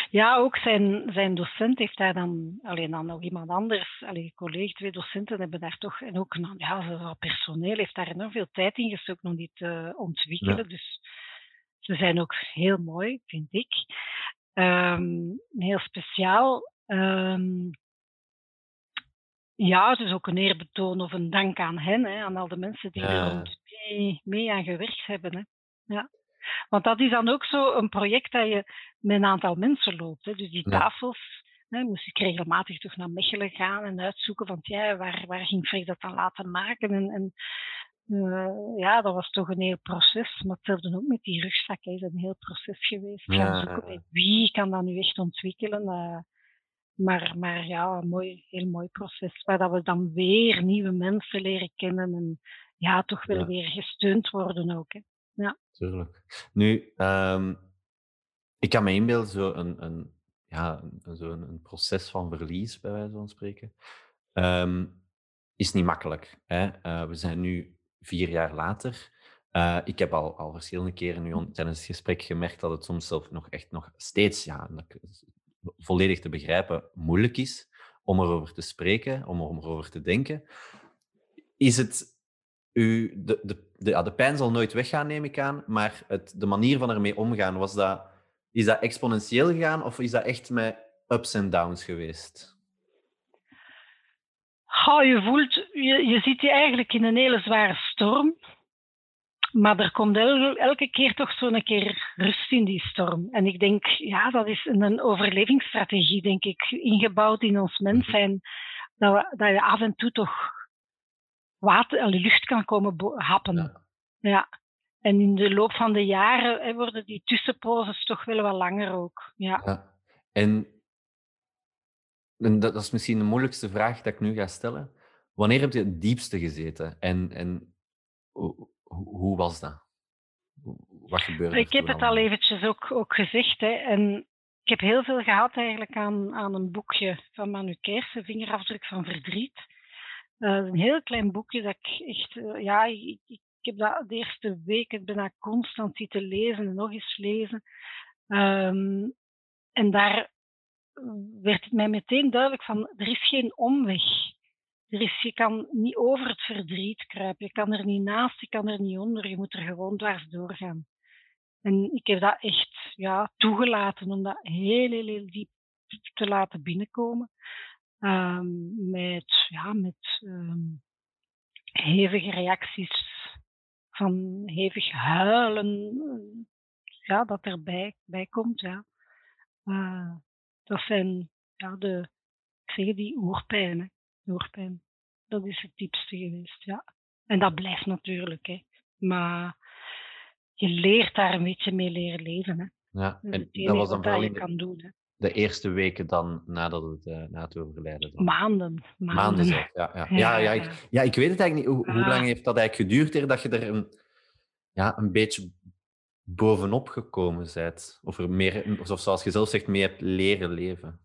Ja, ook zijn, zijn docent heeft daar dan, alleen dan nog iemand anders, alleen collega, twee docenten hebben daar toch, en ook ja, personeel heeft daar enorm veel tijd in gestoken om die te ontwikkelen. Dus ze zijn ook heel mooi, vind ik. Um, heel speciaal. Um, ja, het is ook een eerbetoon of een dank aan hen, hè, aan al de mensen die er mee, mee aan gewerkt hebben. Hè. Ja. Want dat is dan ook zo een project dat je met een aantal mensen loopt. Hè. Dus die tafels, hè, moest ik regelmatig toch naar Mechelen gaan en uitzoeken van ja, waar, waar ging Freek dat dan laten maken. En, en uh, ja, dat was toch een heel proces. Maar hetzelfde ook met die rugzak. Hè. is een heel proces geweest. Gaan zoeken wie kan dat nu echt ontwikkelen. Uh, maar, maar ja, een mooi, heel mooi proces. Waar dat we dan weer nieuwe mensen leren kennen. En ja, toch wel weer gesteund worden ook. Hè. Ja. Tuurlijk. Nu, um, ik kan me inbeelden, zo een, een, ja, zo een, een, proces van verlies, bij wijze van spreken, um, is niet makkelijk. Hè? Uh, we zijn nu vier jaar later. Uh, ik heb al, al verschillende keren nu tijdens het gesprek gemerkt dat het soms zelf nog echt nog steeds, ja, volledig te begrijpen, moeilijk is om erover te spreken, om erover te denken. Is het u, de, de, de, ja, de pijn zal nooit weggaan, neem ik aan, maar het, de manier van ermee omgaan, was dat, is dat exponentieel gegaan of is dat echt met ups en downs geweest? Oh, je voelt, je, je zit je eigenlijk in een hele zware storm. Maar er komt elke keer toch zo'n keer rust in die storm. En ik denk, ja, dat is een overlevingsstrategie, denk ik, ingebouwd in ons mens zijn. Mhm. Dat, we, dat je af en toe toch water, de lucht kan komen happen. Ja. ja. En in de loop van de jaren hè, worden die tussenposes toch wel wat langer ook. Ja. ja. En, en dat, is misschien de moeilijkste vraag dat ik nu ga stellen. Wanneer heb je het diepste gezeten? En, en hoe, was dat? Wat gebeurde er? Ik heb het al eventjes ook, ook gezegd. Hè, en ik heb heel veel gehad eigenlijk aan, aan een boekje van Manu Keersen, Vingerafdruk van Verdriet. Uh, een heel klein boekje dat ik echt... Uh, ja, ik, ik, heb dat de eerste week bijna constant zitten lezen en nog eens lezen. Um, en daar werd het mij meteen duidelijk van, er is geen omweg. Er is, je kan niet over het verdriet kruipen. Je kan er niet naast, je kan er niet onder. Je moet er gewoon dwars doorgaan. En ik heb dat echt ja, toegelaten om dat heel, heel, heel diep te laten binnenkomen. Um, met ja, met um, hevige reacties van hevig huilen. Ja, dat erbij bij komt. Ja. Uh, dat zijn ja, de, ik zeg die oerpijnen oorpijn. Dat is het diepste geweest, ja. En dat blijft natuurlijk, hè. Maar je leert daar een beetje mee leren leven, hè. Ja, en dat was dan vooral in de, doen, de eerste weken dan nadat het, uh, na het overlijden? Dan. Maanden. Maanden, maanden ja. Ja, ja. ja, ja, ik, ja, ik weet het eigenlijk niet. Hoe, hoe lang heeft dat eigenlijk geduurd eer dat je er een, ja, een beetje bovenop gekomen bent? Of, er meer, of zoals je zelf zegt, mee hebt leren leven?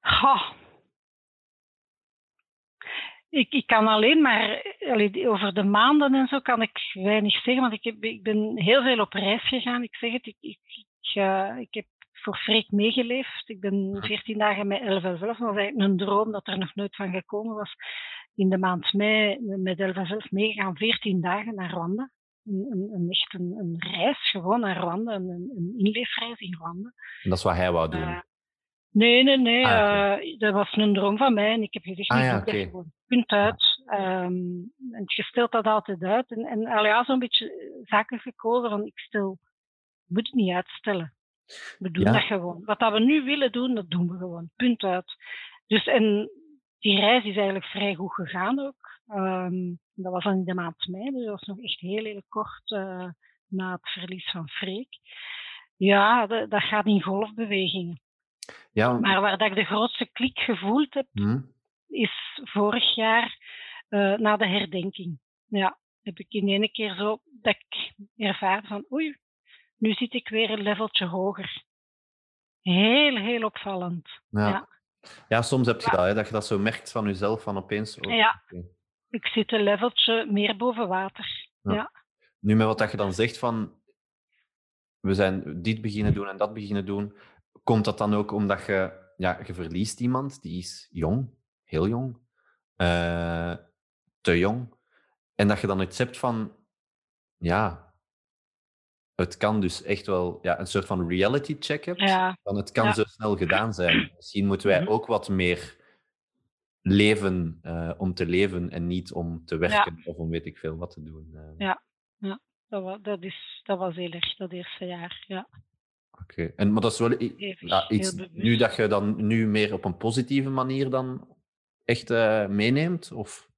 Ha, ik, ik kan alleen maar over de maanden en zo kan ik weinig zeggen, want ik, heb, ik ben heel veel op reis gegaan. Ik zeg het, ik, ik, ik, ik heb voor Freek meegeleefd. Ik ben 14 dagen met 11 Dat was eigenlijk een droom dat er nog nooit van gekomen was. In de maand mei met 11 meegegaan, 14 dagen naar Rwanda. Een, een, een echt een, een, reis gewoon naar Rwanda, een, een inleefreis in Rwanda. En dat is wat hij wou doen? Uh, Nee, nee, nee. Ah, uh, dat was een droom van mij en ik heb gezegd, ah, ja, okay. gewoon. Punt uit. Um, en je stelt dat altijd uit. En, en al ja, zo'n beetje zaken gekozen van ik stel moet het niet uitstellen. We doen dat gewoon. Wat dat we nu willen doen, dat doen we gewoon. Punt uit. Dus en die reis is eigenlijk vrij goed gegaan ook. Ehm, dat was dan in de maand mei, dus dat was nog echt heel, heel kort uh, na het verlies van Freek. Ja, dat, dat gaat in golfbewegingen. Ja. Maar waar dat ik de grootste klik gevoeld heb, hm? is vorig jaar uh, na de herdenking. Ja, heb ik in ene keer zo dat ik ervaar van oei, nu zit ik weer een leveltje hoger. Heel, heel opvallend. Ja, ja. ja soms heb je dat, hè, dat je dat zo merkt van jezelf, van opeens... Oh, ja, ik zit een leveltje meer boven water. Ja. Nu, met wat dat je dan zegt van... We zijn dit beginnen doen en dat beginnen doen. Komt dat dan ook omdat je... Ja, je verliest iemand, die is jong, heel jong. Uh, te jong. En dat je dan iets hebt van... Ja, het kan dus echt wel ja, een soort van reality check hebt. Ja. Van het kan zo snel gedaan zijn. Misschien moeten wij mhm. ook wat meer leven uh, om te leven en niet om te werken of om weet ik veel wat te doen. Uh. Ja, ja. Dat, was, dat, is, dat was heel erg, dat eerste jaar. Ja. Oké, en maar dat is wel ja, iets nu dat je dan nu meer op een positieve manier dan echt uh, meeneemt? Of?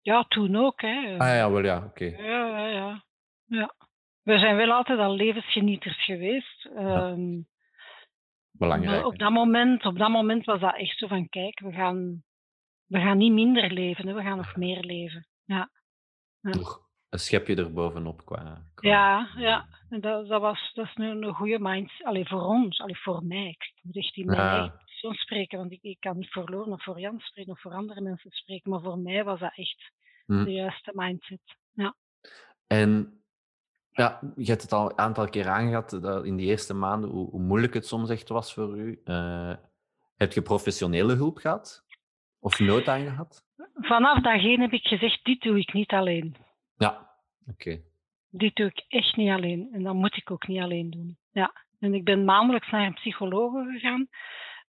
Ja, toen ook. Hè. Ah ja, wel ja, oké. Ja, ja, ja, ja. We zijn wel altijd al levensgenieters geweest. Ehm, Belangrijk. Op dat, moment, op dat moment was dat echt zo van, kijk, we gaan, we gaan niet minder leven, hè, we gaan nog meer leven. Ja. Nog een schepje erbovenop qua... qua... Ja, ja. En dat, dat, was, dat is een, een goede mindset. Allee, voor ons, allee, voor mij. Ik moet echt in mijn zo spreken, want ik, ik kan niet voor Loren of voor Jan spreken of voor andere mensen spreken, maar voor mij was dat echt hm. de juiste mindset. Ja. En ja, je hebt het al een aantal keer aangehad, dat in die eerste maanden, hoe, hoe moeilijk het soms echt was voor u. Uh, heb je professionele hulp gehad? Of nood aan gehad? Vanaf dag één heb ik gezegd, dit doe ik niet alleen. Ja, oké. Dit doe ik echt niet alleen. En dat moet ik ook niet alleen doen. Ja. En ik ben maandelijks naar een psycholoog gegaan.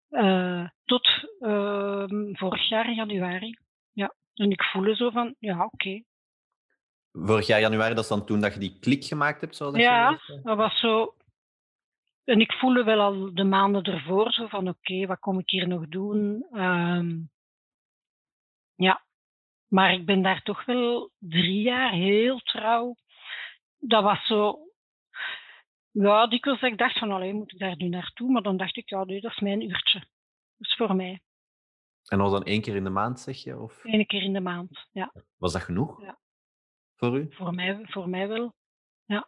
Uh, tot uh, vorig jaar januari. Ja. En ik voelde zo van, ja, oké. Okay. Vorig jaar januari, dat is dan toen dat je die klik gemaakt hebt? Zoals ja, dat, dat was zo. En ik voelde wel al de maanden ervoor zo van, oké, okay, wat kom ik hier nog doen? Um, ja. Maar ik ben daar toch wel drie jaar heel trouw. Dat was zo ja, dikwijls dat ik dacht van, alleen moet ik daar nu naartoe? Maar dan dacht ik, ja, nee, dat is mijn uurtje. Dat is voor mij. En was dan één keer in de maand, zeg je? Of? Eén keer in de maand, ja. Was dat genoeg? Ja. Voor u? Voor mij, voor mij wel, ja.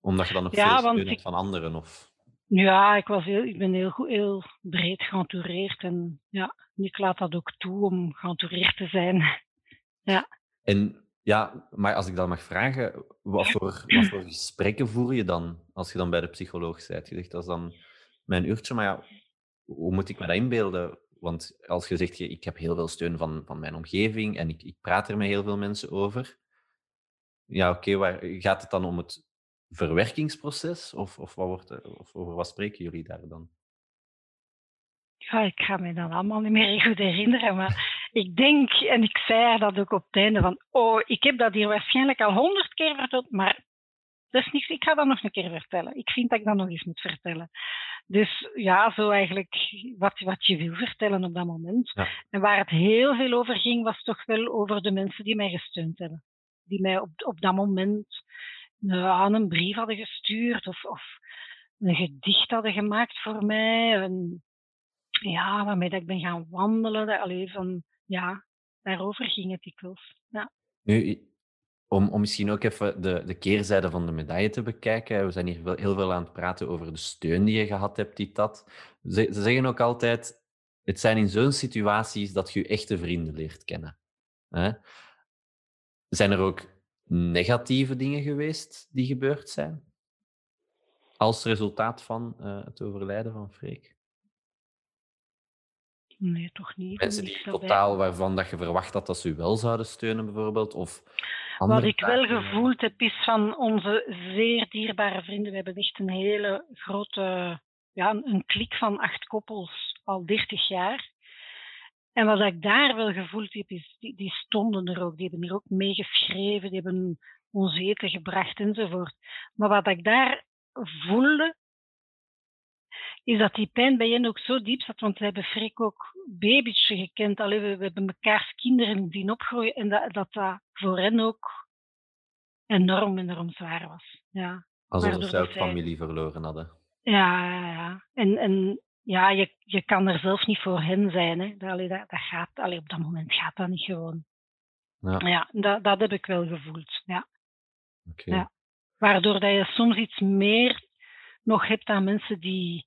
Omdat je dan nog ja, veel steun hebt van anderen? Of? Ja, ik, was heel, ik ben heel, goed, heel breed geëntoureerd. En ja, ik laat dat ook toe om geëntoureerd te zijn. Ja. En ja, maar als ik dan mag vragen, wat voor, wat voor gesprekken voer je dan als je dan bij de psycholoog bent? Je zegt, dat is dan mijn uurtje, maar ja, hoe moet ik me dat inbeelden? Want als je zegt, ik heb heel veel steun van, van mijn omgeving en ik, ik praat er met heel veel mensen over. Ja, oké, okay, gaat het dan om het verwerkingsproces? Of, of, wat wordt, of over wat spreken jullie daar dan? Ja, ik ga me dan allemaal niet meer goed herinneren, maar ik denk, en ik zei dat ook op het einde, van oh, ik heb dat hier waarschijnlijk al honderd keer verteld, maar dat is niks, ik ga dat nog een keer vertellen. Ik vind dat ik dat nog eens moet vertellen. Dus ja, zo eigenlijk wat, wat je wil vertellen op dat moment. En waar het heel veel over ging, was toch wel over de mensen die mij gesteund hebben. Die mij op, op dat moment aan een brief hadden gestuurd of, of een gedicht hadden gemaakt voor mij. En, ja, waarmee dat ik ben gaan wandelen. Dat, allee, van, ja, daarover ging het dikwijls. Ja. Nu, om, om misschien ook even de, de keerzijde van de medaille te bekijken. We zijn hier heel veel aan het praten over de steun die je gehad hebt, die dat. Ze, ze zeggen ook altijd, het zijn in zo'n situaties dat je echte vrienden leert kennen. Hè? Zijn er ook negatieve dingen geweest die gebeurd zijn? Als resultaat van uh, het overlijden van Freek? Nee, toch niet. Mensen die totaal waarvan dat je verwacht had dat ze u wel zouden steunen, bijvoorbeeld? Of Wat ik wel gevoeld heb, is van onze zeer dierbare vrienden. We hebben echt een hele grote, ja, een klik van acht koppels al 30 jaar. En wat ik daar wel gevoeld heb, is, die, die stonden er ook. Die hebben hier ook meegeschreven. Die hebben ons eten gebracht enzovoort. Maar wat ik daar voelde, is dat die pijn bij hen ook zo diep zat. Want we hebben Freek ook baby's gekend. Allee, we, we, hebben mekaars kinderen zien opgroeien. En dat, dat dat voor hen ook enorm, enorm zwaar was. Ja. Alsof ze zelf familie verloren hadden. Ja, ja, ja. En, en ja, je, je kan er zelf niet voor hen zijn. Hè. Allee, dat, dat gaat, allee, op dat moment gaat dat niet gewoon. Ja, ja dat, dat heb ik wel gevoeld. Ja. Okay. ja. Waardoor dat je soms iets meer nog hebt aan mensen die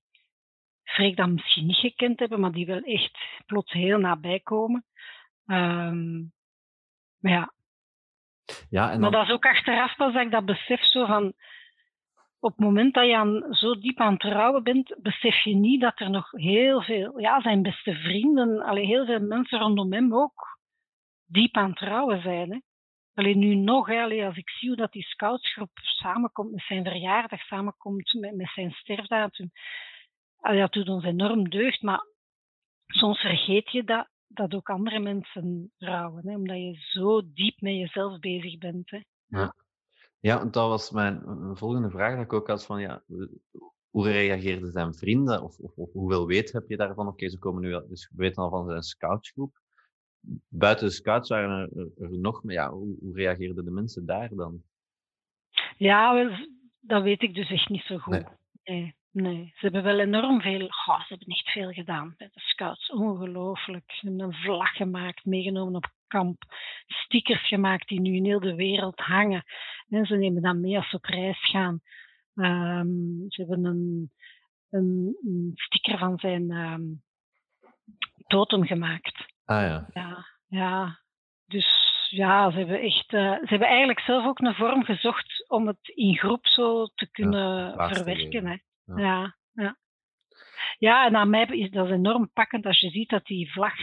Freek dan misschien niet gekend hebben, maar die wel echt plots heel nabij komen. Um, maar ja. ja en dan... Maar dat is ook achteraf pas dat ik dat besef zo van op het moment dat je aan, zo diep aan het trouwen bent, besef je niet dat er nog heel veel, ja, zijn beste vrienden, allee, heel veel mensen rondom hem ook diep aan het trouwen zijn. Hè. Alleen nu nog, hè, als ik zie hoe dat die scoutsgroep samenkomt met zijn verjaardag, samenkomt met, met zijn sterfdatum, dat doet ons enorm deugd, maar soms vergeet je dat, dat ook andere mensen rouwen, hè, omdat je zo diep met jezelf bezig bent. Hè. Ja. Ja, dat was mijn, volgende vraag dat ik ook had van, ja, hoe reageerden zijn vrienden? Of, of, of hoeveel weet heb je daarvan? Oké, ze komen nu, dus we weten al van zijn scoutsgroep. Buiten de scouts waren er, nog meer. Ja, hoe, hoe, reageerden de mensen daar dan? Ja, dat weet ik dus echt niet zo goed. Nee. nee, Ze hebben wel enorm veel, ze hebben echt veel gedaan bij de scouts. Ongelooflijk. Ze hebben een vlag gemaakt, meegenomen op kamp. Stickers gemaakt die nu in heel de wereld hangen. En ze nemen dat mee als ze op reis gaan. Um, ze hebben een, een, een, sticker van zijn um, totem gemaakt. Ah ja. Ja, ja. Dus ja, ze hebben echt. Uh, ze hebben eigenlijk zelf ook een vorm gezocht om het in groep zo te kunnen ja, verwerken. Hè. Ja. ja. Ja, en aan mij is dat enorm pakkend als je ziet dat die vlag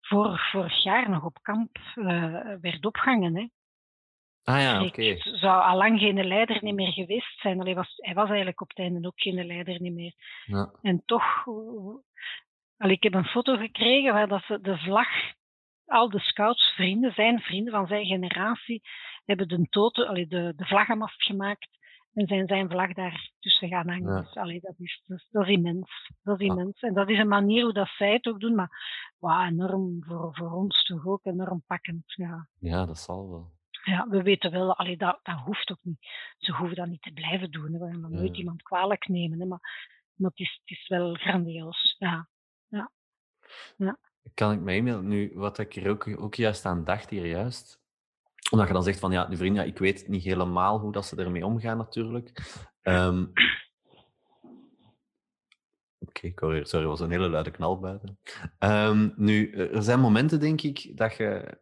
vorig, vorig jaar nog op kamp uh, werd opgehangen. Hè. Ah ja, oké. Okay. zou al lang geen leider niet meer geweest zijn. Allee, was, hij was eigenlijk op het einde ook geen leider niet meer. Ja. En toch, allee, ik heb een foto gekregen waar dat ze de vlag, al de scouts, vrienden, zijn vrienden van zijn generatie, hebben de, toten, allee, de, de vlaggenmast gemaakt en zijn zijn vlag daar tussen gaan hangen. Ja. Dus, allee, dat, is, dat, is, dat is immens. Dat is immens. En dat is een manier hoe dat zij het ook doen, maar wow, enorm voor, voor ons toch ook enorm pakkend. Ja, ja dat zal wel ja, we weten wel, allee, dat, dat hoeft ook niet. Ze hoeven dat niet te blijven doen. Hè. We gaan nooit iemand kwalijk nemen. Hè. Maar, maar het, is, het is wel grandioos. Ja. Ja. ja. Kan ik me e nu, wat ik er ook, ook juist aan dacht hier juist, omdat je dan zegt van ja, die vrienden, ja, ik weet niet helemaal hoe dat ze ermee omgaan natuurlijk. Um, Oké, okay, sorry, was een hele luide knal buiten. Um, nu, er zijn momenten, denk ik, dat je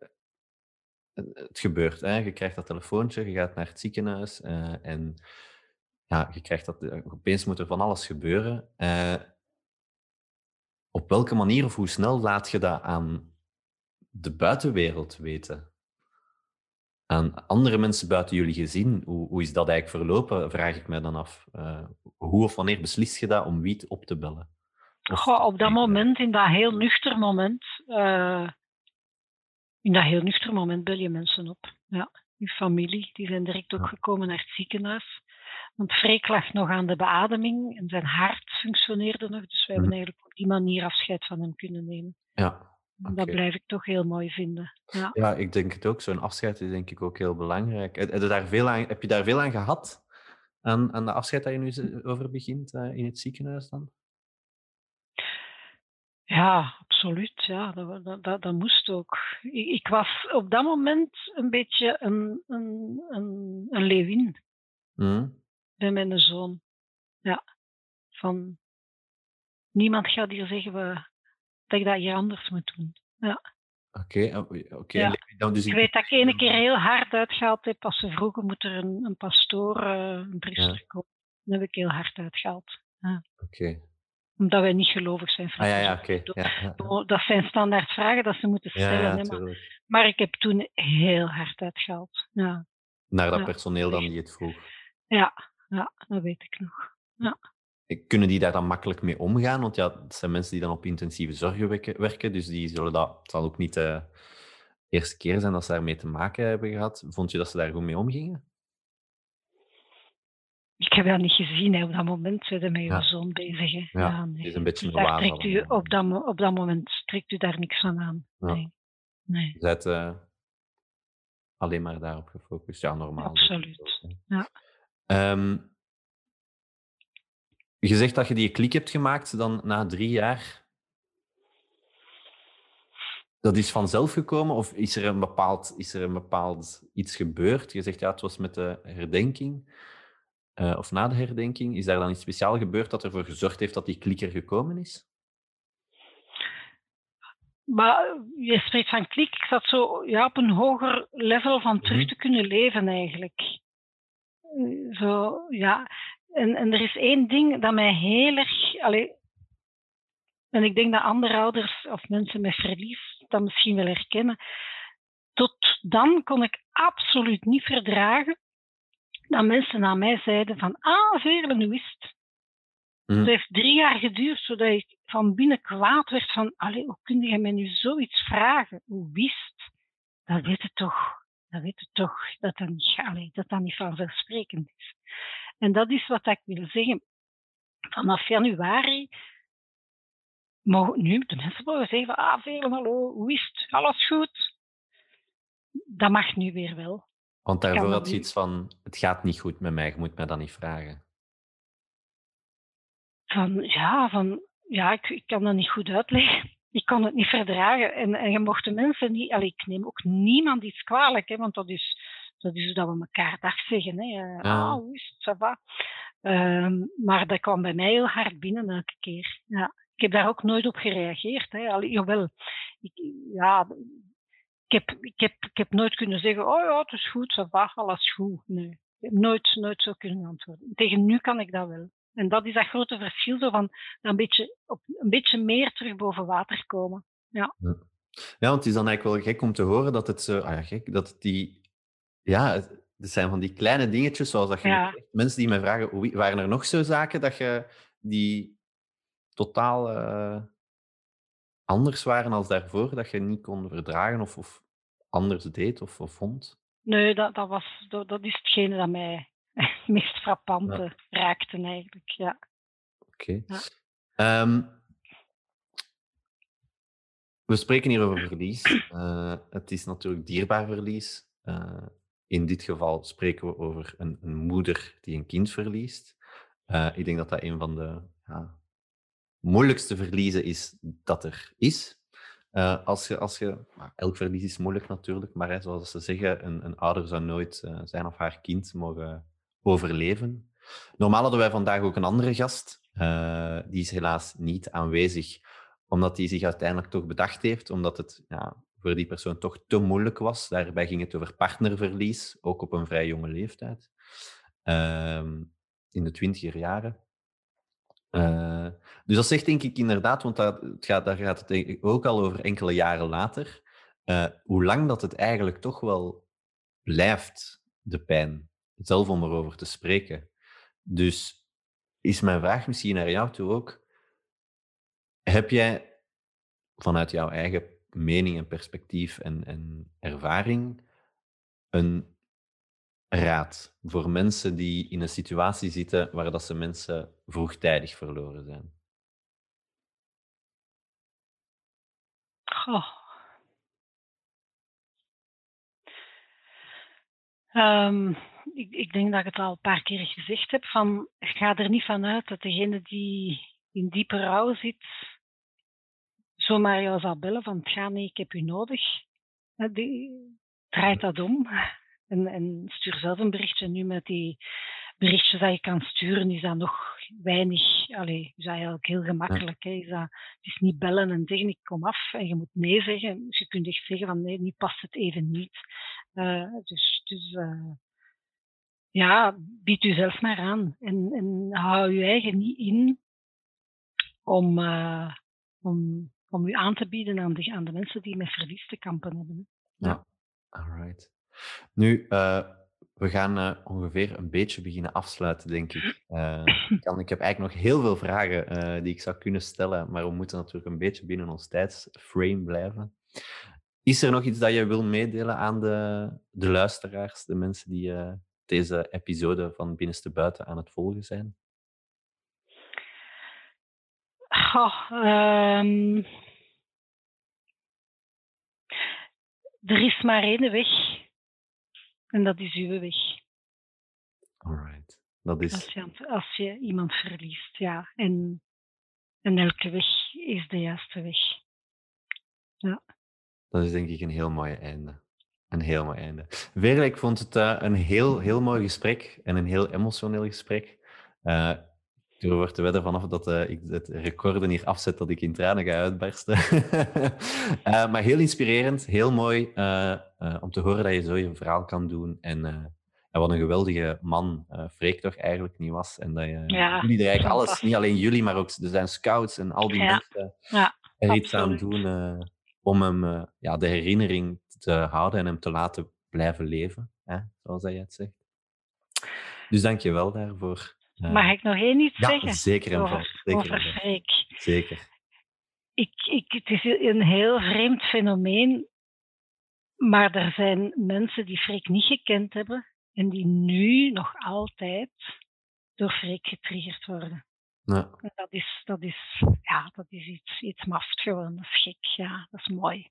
het gebeurt. Hè? Je krijgt dat telefoontje, je gaat naar het ziekenhuis uh, en ja, je krijgt dat, opeens moet er van alles gebeuren. Op welke manier of hoe snel laat je dat aan de buitenwereld weten? Aan andere mensen buiten jullie gezin? Hoe, hoe is dat eigenlijk verlopen, vraag ik mij dan af. hoe of wanneer beslis je dat om wie op te bellen? Goh, op dat moment, in dat heel nuchter moment, in dat heel nuchter moment bel je mensen op. Ja, je familie, die zijn direct ook gekomen naar het ziekenhuis. Want Freek lag nog aan de beademing en zijn hart functioneerde nog. Dus we hebben mhm. eigenlijk op die manier afscheid van hem kunnen nemen. Ja. Dat blijf ik toch heel mooi vinden. Ja, ja ik denk het ook. Zo'n afscheid is denk ik ook heel belangrijk. Heb je daar veel aan, heb je daar veel aan gehad? Aan, aan de afscheid dat je nu over begint uh, in het ziekenhuis dan? Ja, absoluut. Ja, dat, dat, dat, dat moest ook. Ik, ik, was op dat moment een beetje een, een, een, een leeuwin mm. bij mijn zoon. Ja, van niemand gaat hier zeggen we, dat ik dat hier anders moet doen. Ja. Oké, oké. Ja. Dus ik weet dat ik ene keer heel hard uitgehaald heb als ze vroegen moet er een, een pastoor, uh, een priester ja. komen. Dan heb ik heel hard uitgehaald. Ja. Oké omdat wij niet gelovig zijn. Ah, ja, ja, oké. Ja, ja. Dat zijn standaard vragen dat ze moeten stellen. maar, maar, ik heb toen heel hard uitgehaald. Ja. Naar dat personeel dan die het vroeg? Ja, ja, dat weet ik nog. Ja. Kunnen die daar dan makkelijk mee omgaan? Want ja, het zijn mensen die dan op intensieve zorg werken, dus die zullen dat, zal ook niet uh, eerste keer zijn dat ze daarmee te maken hebben gehad. Vond je dat ze daar goed mee omgingen? Ik heb dat niet gezien. Hè. Op dat moment zijn met je zoon bezig. Hè. Ja, nee. is een beetje dus daar trekt u, op, dat, op dat moment trekt u daar niks van aan. Nee. bent uh, alleen maar daarop gefocust. Ja, normaal. Absoluut. Ja. Um, je zegt dat je die klik hebt gemaakt dan na drie jaar. Dat is vanzelf gekomen of is er een bepaald, is er een bepaald iets gebeurd? Je zegt ja, het was met de herdenking. Uh, of na de herdenking. Is daar dan iets speciaal gebeurd dat ervoor gezorgd heeft dat die klikker gekomen is? Maar je spreekt van klik. Ik zat zo ja, op een hoger level van terug mhm. te kunnen leven eigenlijk. Zo, ja. En, en er is één ding dat mij heel erg. Allee, en ik denk dat andere ouders of mensen met verlies dat misschien wel herkennen. Tot dan kon ik absoluut niet verdragen dat mensen naar mij zeiden van, ah, Veerle, hoe is het? Mm. Het heeft drie jaar geduurd zodat ik van binnen kwaad werd van, allee, hoe kun je mij nu zoiets vragen? Hoe wist? Dat weet je toch. Dat weet je toch, dat dat niet, allee, dat, dat niet vanzelfsprekend is. En dat is wat ik wil zeggen. Vanaf januari mogen nu de mensen mogen zeggen, ah, Veerle, hallo, hoe is het? Alles goed? Dat mag nu weer wel. Want daarvoor had je iets van, het gaat niet goed met mij, je moet mij dat niet vragen. Van, ja, van, ja ik, ik kan dat niet goed uitleggen. Ik kan het niet verdragen. En, en je mocht de mensen niet... Allee, ik neem ook niemand iets kwalijk, hè, want dat is, dat is dat we elkaar dag zeggen. Hè. Uh, Ah, hoe is het, ça va. Uh, maar dat kwam bij mij heel hard binnen elke keer. Ja. Ik heb daar ook nooit op gereageerd. Hè. Allee, jawel, ik, ja, ik heb, ik, heb, ik heb nooit kunnen zeggen, oh ja, het is goed, ça va, alles goed. Nee, ik heb nooit, nooit zo kunnen antwoorden. Tegen nu kan ik dat wel. En dat is dat grote verschil, zo van een beetje, op, een beetje meer terug boven water komen. Ja. ja. want het is dan eigenlijk wel gek om te horen dat het zo, ah ja, gek, dat die, ja, het zijn van die kleine dingetjes, zoals dat je ja. mensen die mij vragen, waren er nog zo zaken dat je die totaal uh, anders waren als daarvoor, dat je niet kon verdragen of, of anders deed of, of vond? Nee, dat, dat, was, dat, dat is hetgene dat mij het meest frappante ja. raakte eigenlijk. Ja. Oké. Ja. Ehm, we spreken hier over verlies. Uh, het is natuurlijk dierbaar verlies. Uh, in dit geval spreken we over een, een moeder die een kind verliest. Uh, ik denk dat dat een van de ja, moeilijkste verliezen is dat er is. Uh, als je, als je, elk verlies is moeilijk natuurlijk, maar hè, zoals ze zeggen, een, een ouder zou nooit uh, zijn of haar kind mogen overleven. Normaal hadden wij vandaag ook een andere gast. Die is helaas niet aanwezig, omdat hij zich uiteindelijk toch bedacht heeft, omdat het ja, voor die persoon toch te moeilijk was. Daarbij ging het over partnerverlies, ook op een vrij jonge leeftijd. Ehm, in de twintiger jaren. Uh, dus dat zegt denk ik inderdaad, want dat, het gaat, daar gaat het denk ik ook al over enkele jaren later, uh, hoe lang dat het eigenlijk toch wel blijft, de pijn, zelf om erover te spreken. Dus is mijn vraag misschien naar jou toe ook, heb jij vanuit jouw eigen mening en perspectief en, en ervaring een raad voor mensen die in een situatie zitten waar dat ze mensen vroegtijdig verloren zijn? Um, ik, ik, denk dat ik het al een paar keer gezegd heb. Van, ga er niet van uit dat degene die in diepe rouw zit, zomaar jou zal bellen van ga nee, ik heb u nodig. Die draait dat om. En, en stuur zelf een berichtje. Nu met die berichtjes dat je kan sturen, is dat nog weinig. Allee, is dat eigenlijk heel gemakkelijk. Hè? Is dat, het is niet bellen en zeggen ik kom af en je moet nee zeggen. Dus je kunt echt zeggen van nee, nu past het even niet. Uh, dus dus uh, ja, bied u zelf maar aan. En, en hou je eigen niet in om, uh, om, om u aan te bieden aan de, aan de mensen die met verlies te kampen hebben. Ja, ja. alright. Nu, uh, we gaan uh, ongeveer een beetje beginnen afsluiten, denk ik. Uh, kan, ik heb eigenlijk nog heel veel vragen die ik zou kunnen stellen, maar we moeten natuurlijk een beetje binnen ons tijdsframe blijven. is er nog iets dat je wil meedelen aan de, de luisteraars, de mensen die deze episode van Binnenste Buiten aan het volgen zijn? Um... Er is maar één weg. En dat is uw weg. Alright. Dat is... als, je, als je iemand verliest, ja. En, en elke weg is de juiste weg. Ja. Dat is denk ik een heel mooi einde. Een heel mooi einde. Ik vond het uh, een heel, heel mooi gesprek en een heel emotioneel gesprek. Uh, ik durf er te wedden vanaf dat uh, ik het recorden hier afzet dat ik in tranen ga uitbarsten. maar heel inspirerend, heel mooi om te horen dat je zo je verhaal kan doen. En, en wat een geweldige man Freek toch eigenlijk niet was. En dat je, ja, jullie er eigenlijk alles, niet alleen jullie, maar ook er zijn scouts en al die ja. mensen ja, er iets aan doen om hem ja, de herinnering te houden en hem te laten blijven leven, hè, zoals hij het zegt. Dus dank je wel daarvoor. Mag ik nog één iets ja, zeggen? Zeker en zeker over Freek. Zeker. Ik, ik, het is een heel vreemd fenomeen, maar er zijn mensen die Freek niet gekend hebben en die nu nog altijd door Freek getriggerd worden. Ja. En dat is, dat is, ja, dat is iets, iets maft gewoon. Dat is gek. Ja, dat is mooi.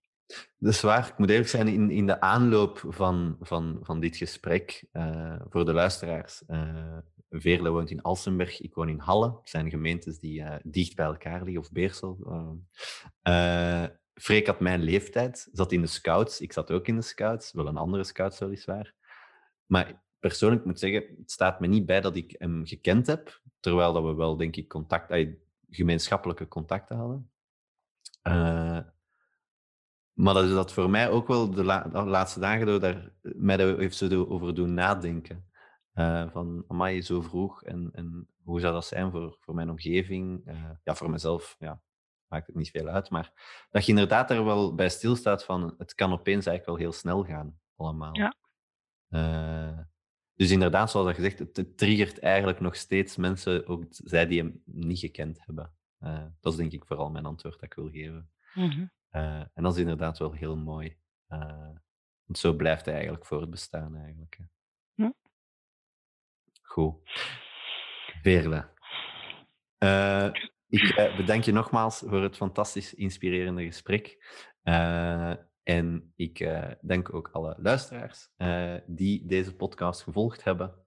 Dat is waar. Ik moet eerlijk zijn, in, in de aanloop van, van, van dit gesprek, uh, voor de luisteraars, uh, Veerle woont in Alsenberg, ik woon in Halle. Dat zijn gemeentes die uh, dicht bij elkaar liggen, of Beersel. Freek had mijn leeftijd, zat in de scouts. Ik zat ook in de scouts, wel een andere scouts weliswaar. Maar persoonlijk moet zeggen, het staat me niet bij dat ik hem gekend heb, terwijl dat we wel, denk ik, contact, gemeenschappelijke contacten hadden. Maar dat is dat voor mij ook wel de, la de laatste dagen door daar, mij daar heeft zo over doen nadenken. Uh, van, amai, zo vroeg en, en hoe zou dat zijn voor, voor mijn omgeving? Uh, ja, voor mezelf ja, maakt het niet veel uit. Maar dat je inderdaad er wel bij stilstaat van, het kan opeens eigenlijk wel heel snel gaan, allemaal. Ja. Uh, dus inderdaad, zoals gezegd, het triggert eigenlijk nog steeds mensen, ook zij die hem niet gekend hebben. Dat is denk ik vooral mijn antwoord dat ik wil geven. Mm -hmm. Uh, en dat is inderdaad wel heel mooi. Uh, want zo blijft hij eigenlijk voortbestaan eigenlijk. Hm. Goed. Veerle. ik bedank je nogmaals voor het fantastisch inspirerende gesprek. En ik dank ook alle luisteraars die deze podcast gevolgd hebben.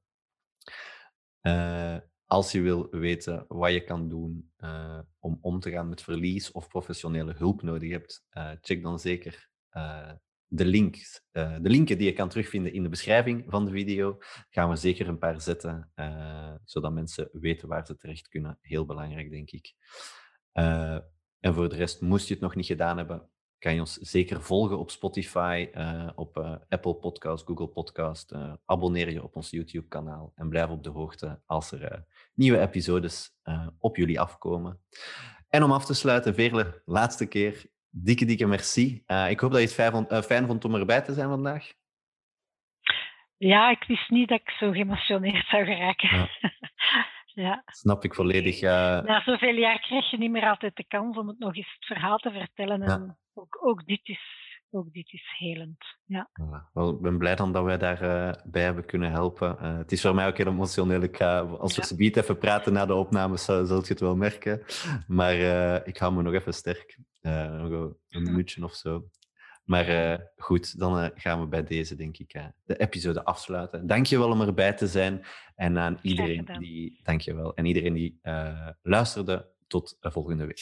Als je wil weten wat je kan doen om om te gaan met verlies of professionele hulp nodig hebt, check dan zeker de links. de linken die je kan terugvinden in de beschrijving van de video. Gaan we zeker een paar zetten, zodat mensen weten waar ze terecht kunnen. Heel belangrijk, denk ik. en voor de rest, moest je het nog niet gedaan hebben, kan je ons zeker volgen op Spotify, uh, op uh, Apple Podcast, Google Podcast. Uh, abonneer je op ons YouTube-kanaal en blijf op de hoogte als er nieuwe episodes op jullie afkomen. En om af te sluiten, Veerle, laatste keer, dikke, dikke merci. ik hoop dat je het fijn vond, fijn vond om erbij te zijn vandaag. Ja, ik wist niet dat ik zo geëmotioneerd zou geraken. Ja. ja. Snap ik volledig. Na zoveel jaar krijg je niet meer altijd de kans om het nog eens het verhaal te vertellen. En ja ook, ook, dit is, ook dit is helend. Ja. ja wel, ik ben blij dan dat wij daarbij uh, bij hebben kunnen helpen. Uh, het is voor mij ook heel emotioneel. Ik ga, als we ja. subiet even praten na de opnames, zul, zult je het wel merken. Maar uh, ik hou me nog even sterk. nog een minuutje of zo. Maar goed, dan gaan we bij deze, denk ik, de episode afsluiten. Dank je wel om erbij te zijn. En aan iedereen die, dank je wel. En iedereen die luisterde, tot volgende week.